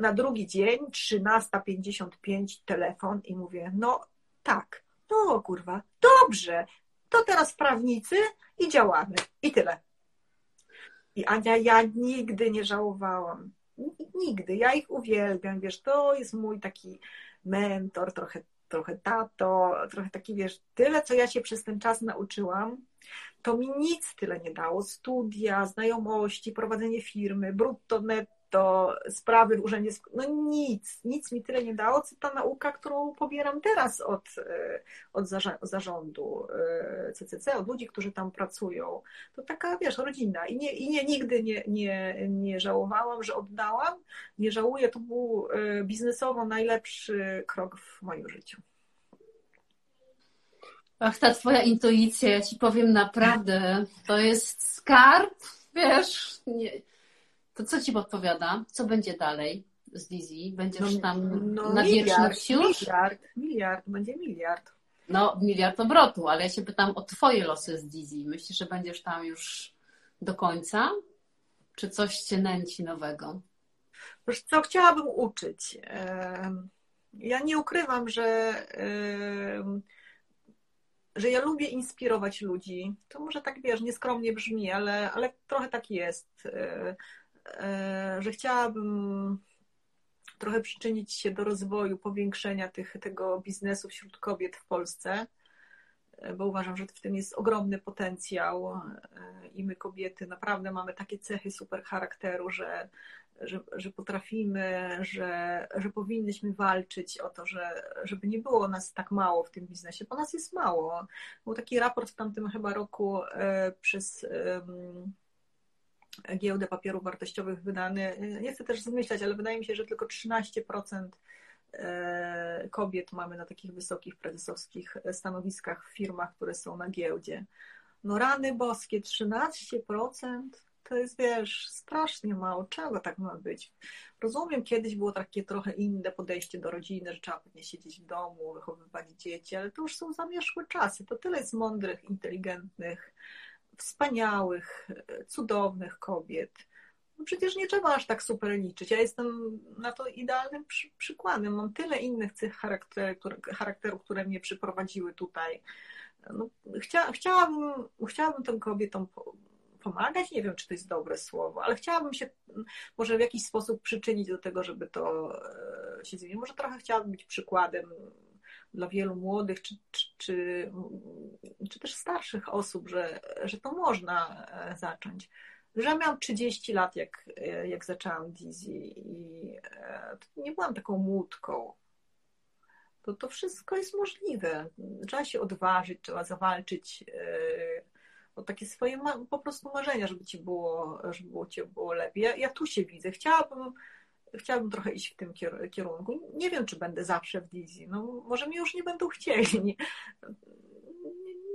na drugi dzień, 13.55 telefon i mówię, no tak, no kurwa, dobrze, to teraz prawnicy i działamy. I tyle. I Ania, ja nigdy nie żałowałam. Nigdy. Ja ich uwielbiam, wiesz, to jest mój taki mentor, trochę, trochę tato, trochę taki, wiesz, tyle, co ja się przez ten czas nauczyłam, to mi nic tyle nie dało. Studia, znajomości, prowadzenie firmy, brutto, netto, to sprawy w urzędzie, no nic, nic mi tyle nie dało, co ta nauka, którą pobieram teraz od, e, od zarządu CCC, e, od ludzi, którzy tam pracują. To taka, wiesz, rodzina i, nie, i nie, nigdy nie, nie, nie żałowałam, że oddałam, nie żałuję, to był e, biznesowo najlepszy krok w moim życiu. Ach, ta twoja intuicja, ja ci powiem naprawdę, to jest skarb, wiesz, nie, to co ci podpowiada? Co będzie dalej z Dizzy? Będziesz no, tam no, na wieczność już? Miliard, miliard, będzie miliard. No, miliard obrotu, ale ja się pytam o twoje losy z Dizzy. Myślisz, że będziesz tam już do końca? Czy coś cię nęci nowego? Wiesz co, chciałabym uczyć. Ja nie ukrywam, że że ja lubię inspirować ludzi. To może tak, wiesz, nieskromnie brzmi, ale, ale trochę tak jest. E, że chciałabym trochę przyczynić się do rozwoju, powiększenia tych, tego biznesu wśród kobiet w Polsce, e, bo uważam, że w tym jest ogromny potencjał e, i my kobiety naprawdę mamy takie cechy super charakteru, że, że, że potrafimy, że, że powinnyśmy walczyć o to, że, żeby nie było nas tak mało w tym biznesie, bo nas jest mało. Był taki raport w tamtym chyba roku przez giełdę papierów wartościowych wydany. Nie chcę też zmyślać, ale wydaje mi się, że tylko 13% e, kobiet mamy na takich wysokich prezesowskich stanowiskach w firmach, które są na giełdzie. No rany boskie, 13% to jest, wiesz, strasznie mało. Czego tak ma być? Rozumiem, kiedyś było takie trochę inne podejście do rodziny, że trzeba pewnie siedzieć w domu, wychowywać dzieci, ale to już są zamierzchłe czasy. To tyle jest mądrych, inteligentnych, wspaniałych, cudownych kobiet. no przecież nie trzeba aż tak super liczyć. Ja jestem na to idealnym przy, przykładem. Mam tyle innych cech charakteru, które, charakteru, które mnie przyprowadziły tutaj. No, chcia, chciałabym, chciałabym tym kobietom pomagać, nie wiem, czy to jest dobre słowo, ale chciałabym się może w jakiś sposób przyczynić do tego, żeby to e, się zmieniło. Może trochę chciałabym być przykładem dla wielu młodych, czy, czy, czy, czy też starszych osób, że, że to można e, zacząć. Że miałam 30 lat, jak, e, jak zaczęłam Dizzy i nie byłam taką młódką. To, to wszystko jest możliwe. Trzeba się odważyć, trzeba zawalczyć o takie swoje po prostu marzenia, żeby ci było, żeby było, ci było lepiej. Ja, ja tu się widzę. Chciałabym, chciałabym trochę iść w tym kierunku. Nie wiem, czy będę zawsze w Dizzy. No, może mi już nie będą chcieli.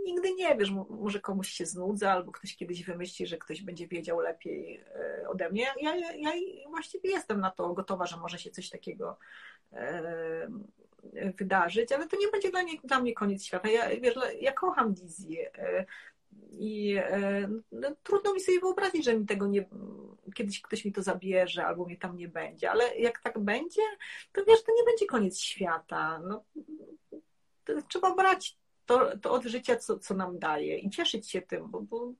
Nigdy nie wiesz, może komuś się znudzę, albo ktoś kiedyś wymyśli, że ktoś będzie wiedział lepiej e, ode mnie. Ja, ja, ja właściwie jestem na to gotowa, że może się coś takiego e, wydarzyć, ale to nie będzie dla, dla mnie koniec świata. Ja, wiesz, ja kocham Dizzy. I e, no, trudno mi sobie wyobrazić, że mi tego nie, kiedyś ktoś mi to zabierze albo mnie tam nie będzie, ale jak tak będzie, to wiesz, to nie będzie koniec świata. No, trzeba brać to, to od życia, co, co nam daje i cieszyć się tym, bo, bo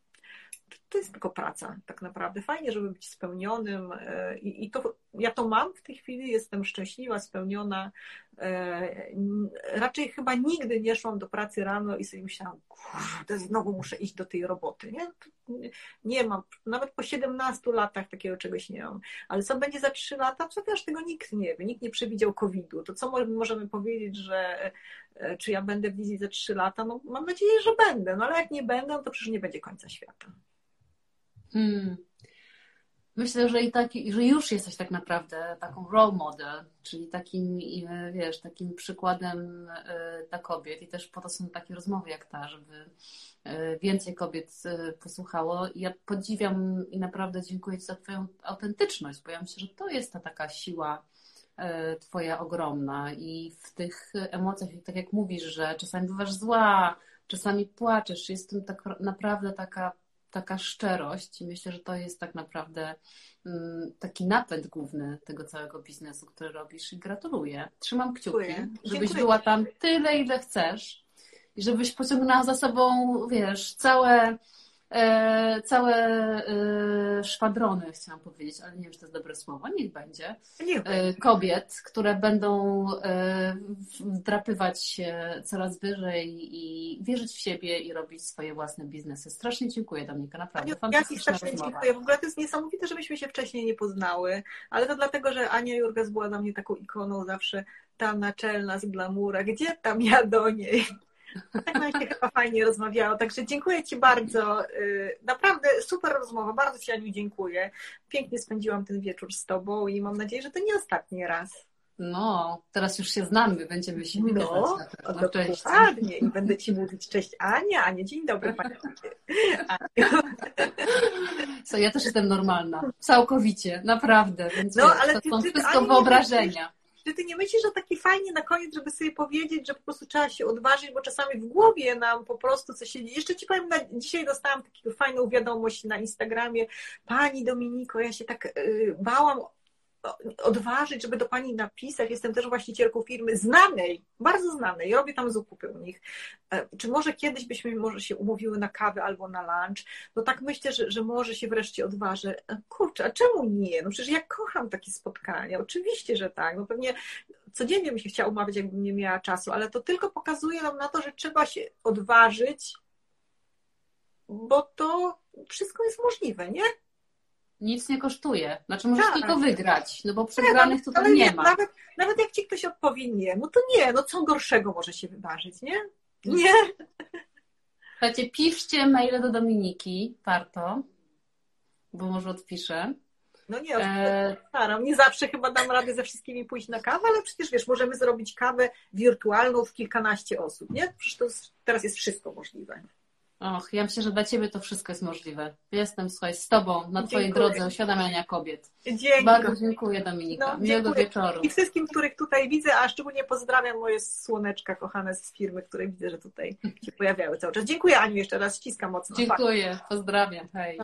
to jest tylko praca tak naprawdę. Fajnie, żeby być spełnionym e, i, i to, ja to mam w tej chwili, jestem szczęśliwa, spełniona. E, raczej chyba nigdy nie szłam do pracy rano i sobie myślałam, kurde, znowu muszę iść do tej roboty. Nie? nie mam, nawet po 17 latach takiego czegoś nie mam. Ale co będzie za 3 lata, przecież tego nikt nie wie, nikt nie przewidział COVID-u. To co możemy powiedzieć, że e, czy ja będę w wizji za 3 lata? No mam nadzieję, że będę, no ale jak nie będę, to przecież nie będzie końca świata. Hmm. Myślę, że i że już jesteś tak naprawdę taką role model, czyli takim, wiesz, takim przykładem e, dla kobiet i też po to są takie rozmowy jak ta, żeby e, więcej kobiet e, posłuchało. Ja podziwiam i naprawdę dziękuję Ci za Twoją autentyczność, bo ja myślę, że to jest ta taka siła Twoja ogromna i w tych emocjach, tak jak mówisz, że czasami bywasz zła, czasami płaczesz, jest tym tak naprawdę taka taka szczerość i myślę, że to jest tak naprawdę mm, taki napęd główny tego całego biznesu, który robisz i gratuluję. Trzymam kciuki, Dziękuję. żebyś Dziękuję. była tam tyle, ile chcesz i żebyś pociągnęła za sobą, wiesz, całe całe e, szwadrony, chciałam powiedzieć, ale nie wiem, czy to jest dobre słowo, niech będzie, niech e, kobiet, które będą e, wdrapywać się coraz wyżej i wierzyć w siebie i robić swoje własne biznesy. Strasznie dziękuję Dominika, naprawdę. Ja Ci strasznie rozmowa. dziękuję. W ogóle to jest niesamowite, żebyśmy się wcześniej nie poznały, ale to dlatego, że Ania Jurgas była dla mnie taką ikoną zawsze ta naczelna z glamura. Gdzie tam ja do niej? Tak nam się chyba fajnie rozmawiało, także dziękuję Ci bardzo. Y, naprawdę super rozmowa, bardzo Ci Aniu dziękuję. Pięknie spędziłam ten wieczór z Tobą i mam nadzieję, że to nie ostatni raz. No, teraz już się znamy, będziemy się widywać. No, na no dokładnie. I będę Ci mówić cześć Ania, Ania, dzień dobry Pani. Co, ja też jestem normalna, całkowicie, naprawdę, więc no, ale to ty, są ty, wszystko wyobrażenia. Czy ty nie myślisz, że taki fajnie na koniec, żeby sobie powiedzieć, że po prostu trzeba się odważyć, bo czasami w głowie nam po prostu coś się dzieje. Jeszcze ci powiem, na, dzisiaj dostałam taką fajną wiadomość na Instagramie. Pani Dominiko, ja się tak yy, bałam odważyć, żeby do Pani napisać. Jestem też właścicielką firmy znanej, bardzo znanej, robię tam zakupy u nich. E, czy może kiedyś byśmy może się umówiły na kawę albo na lunch? No tak myślę, że, że może się wreszcie odważę. E, kurczę, a czemu nie? No przecież ja kocham takie spotkania. Oczywiście, że tak. No pewnie codziennie bym się chciała umawiać, jakbym nie miała czasu, ale to tylko pokazuje nam na to, że trzeba się odważyć, bo to wszystko jest możliwe, nie? Nic nie kosztuje. Znaczy możesz tak. tylko wygrać, no bo przegranych tutaj nie, ma. Nawet, nawet jak ci ktoś odpowie nie, no to nie, no co gorszego może się wydarzyć, nie? Nie. Słuchajcie, piszcie maile do Dominiki, warto, bo może odpiszę. No nie, e... staram. Nie zawsze chyba dam radę ze wszystkimi pójść na kawę, ale przecież wiesz, możemy zrobić kawę wirtualną w kilkanaście osób, nie? Przecież to teraz jest wszystko możliwe. Och, ja myślę, że dla Ciebie to wszystko jest możliwe. Jestem, słuchaj, z Tobą na Twojej dziękuję. drodze uświadamiania kobiet. Dzięki. Bardzo dziękuję Dominika. No, Miłego wieczoru. I wszystkim, których tutaj widzę, a szczególnie pozdrawiam moje słoneczka kochane z firmy, które widzę, że tutaj się pojawiały cały czas. Dziękuję Aniu jeszcze raz, ściskam mocno. Dziękuję, pozdrawiam, hej.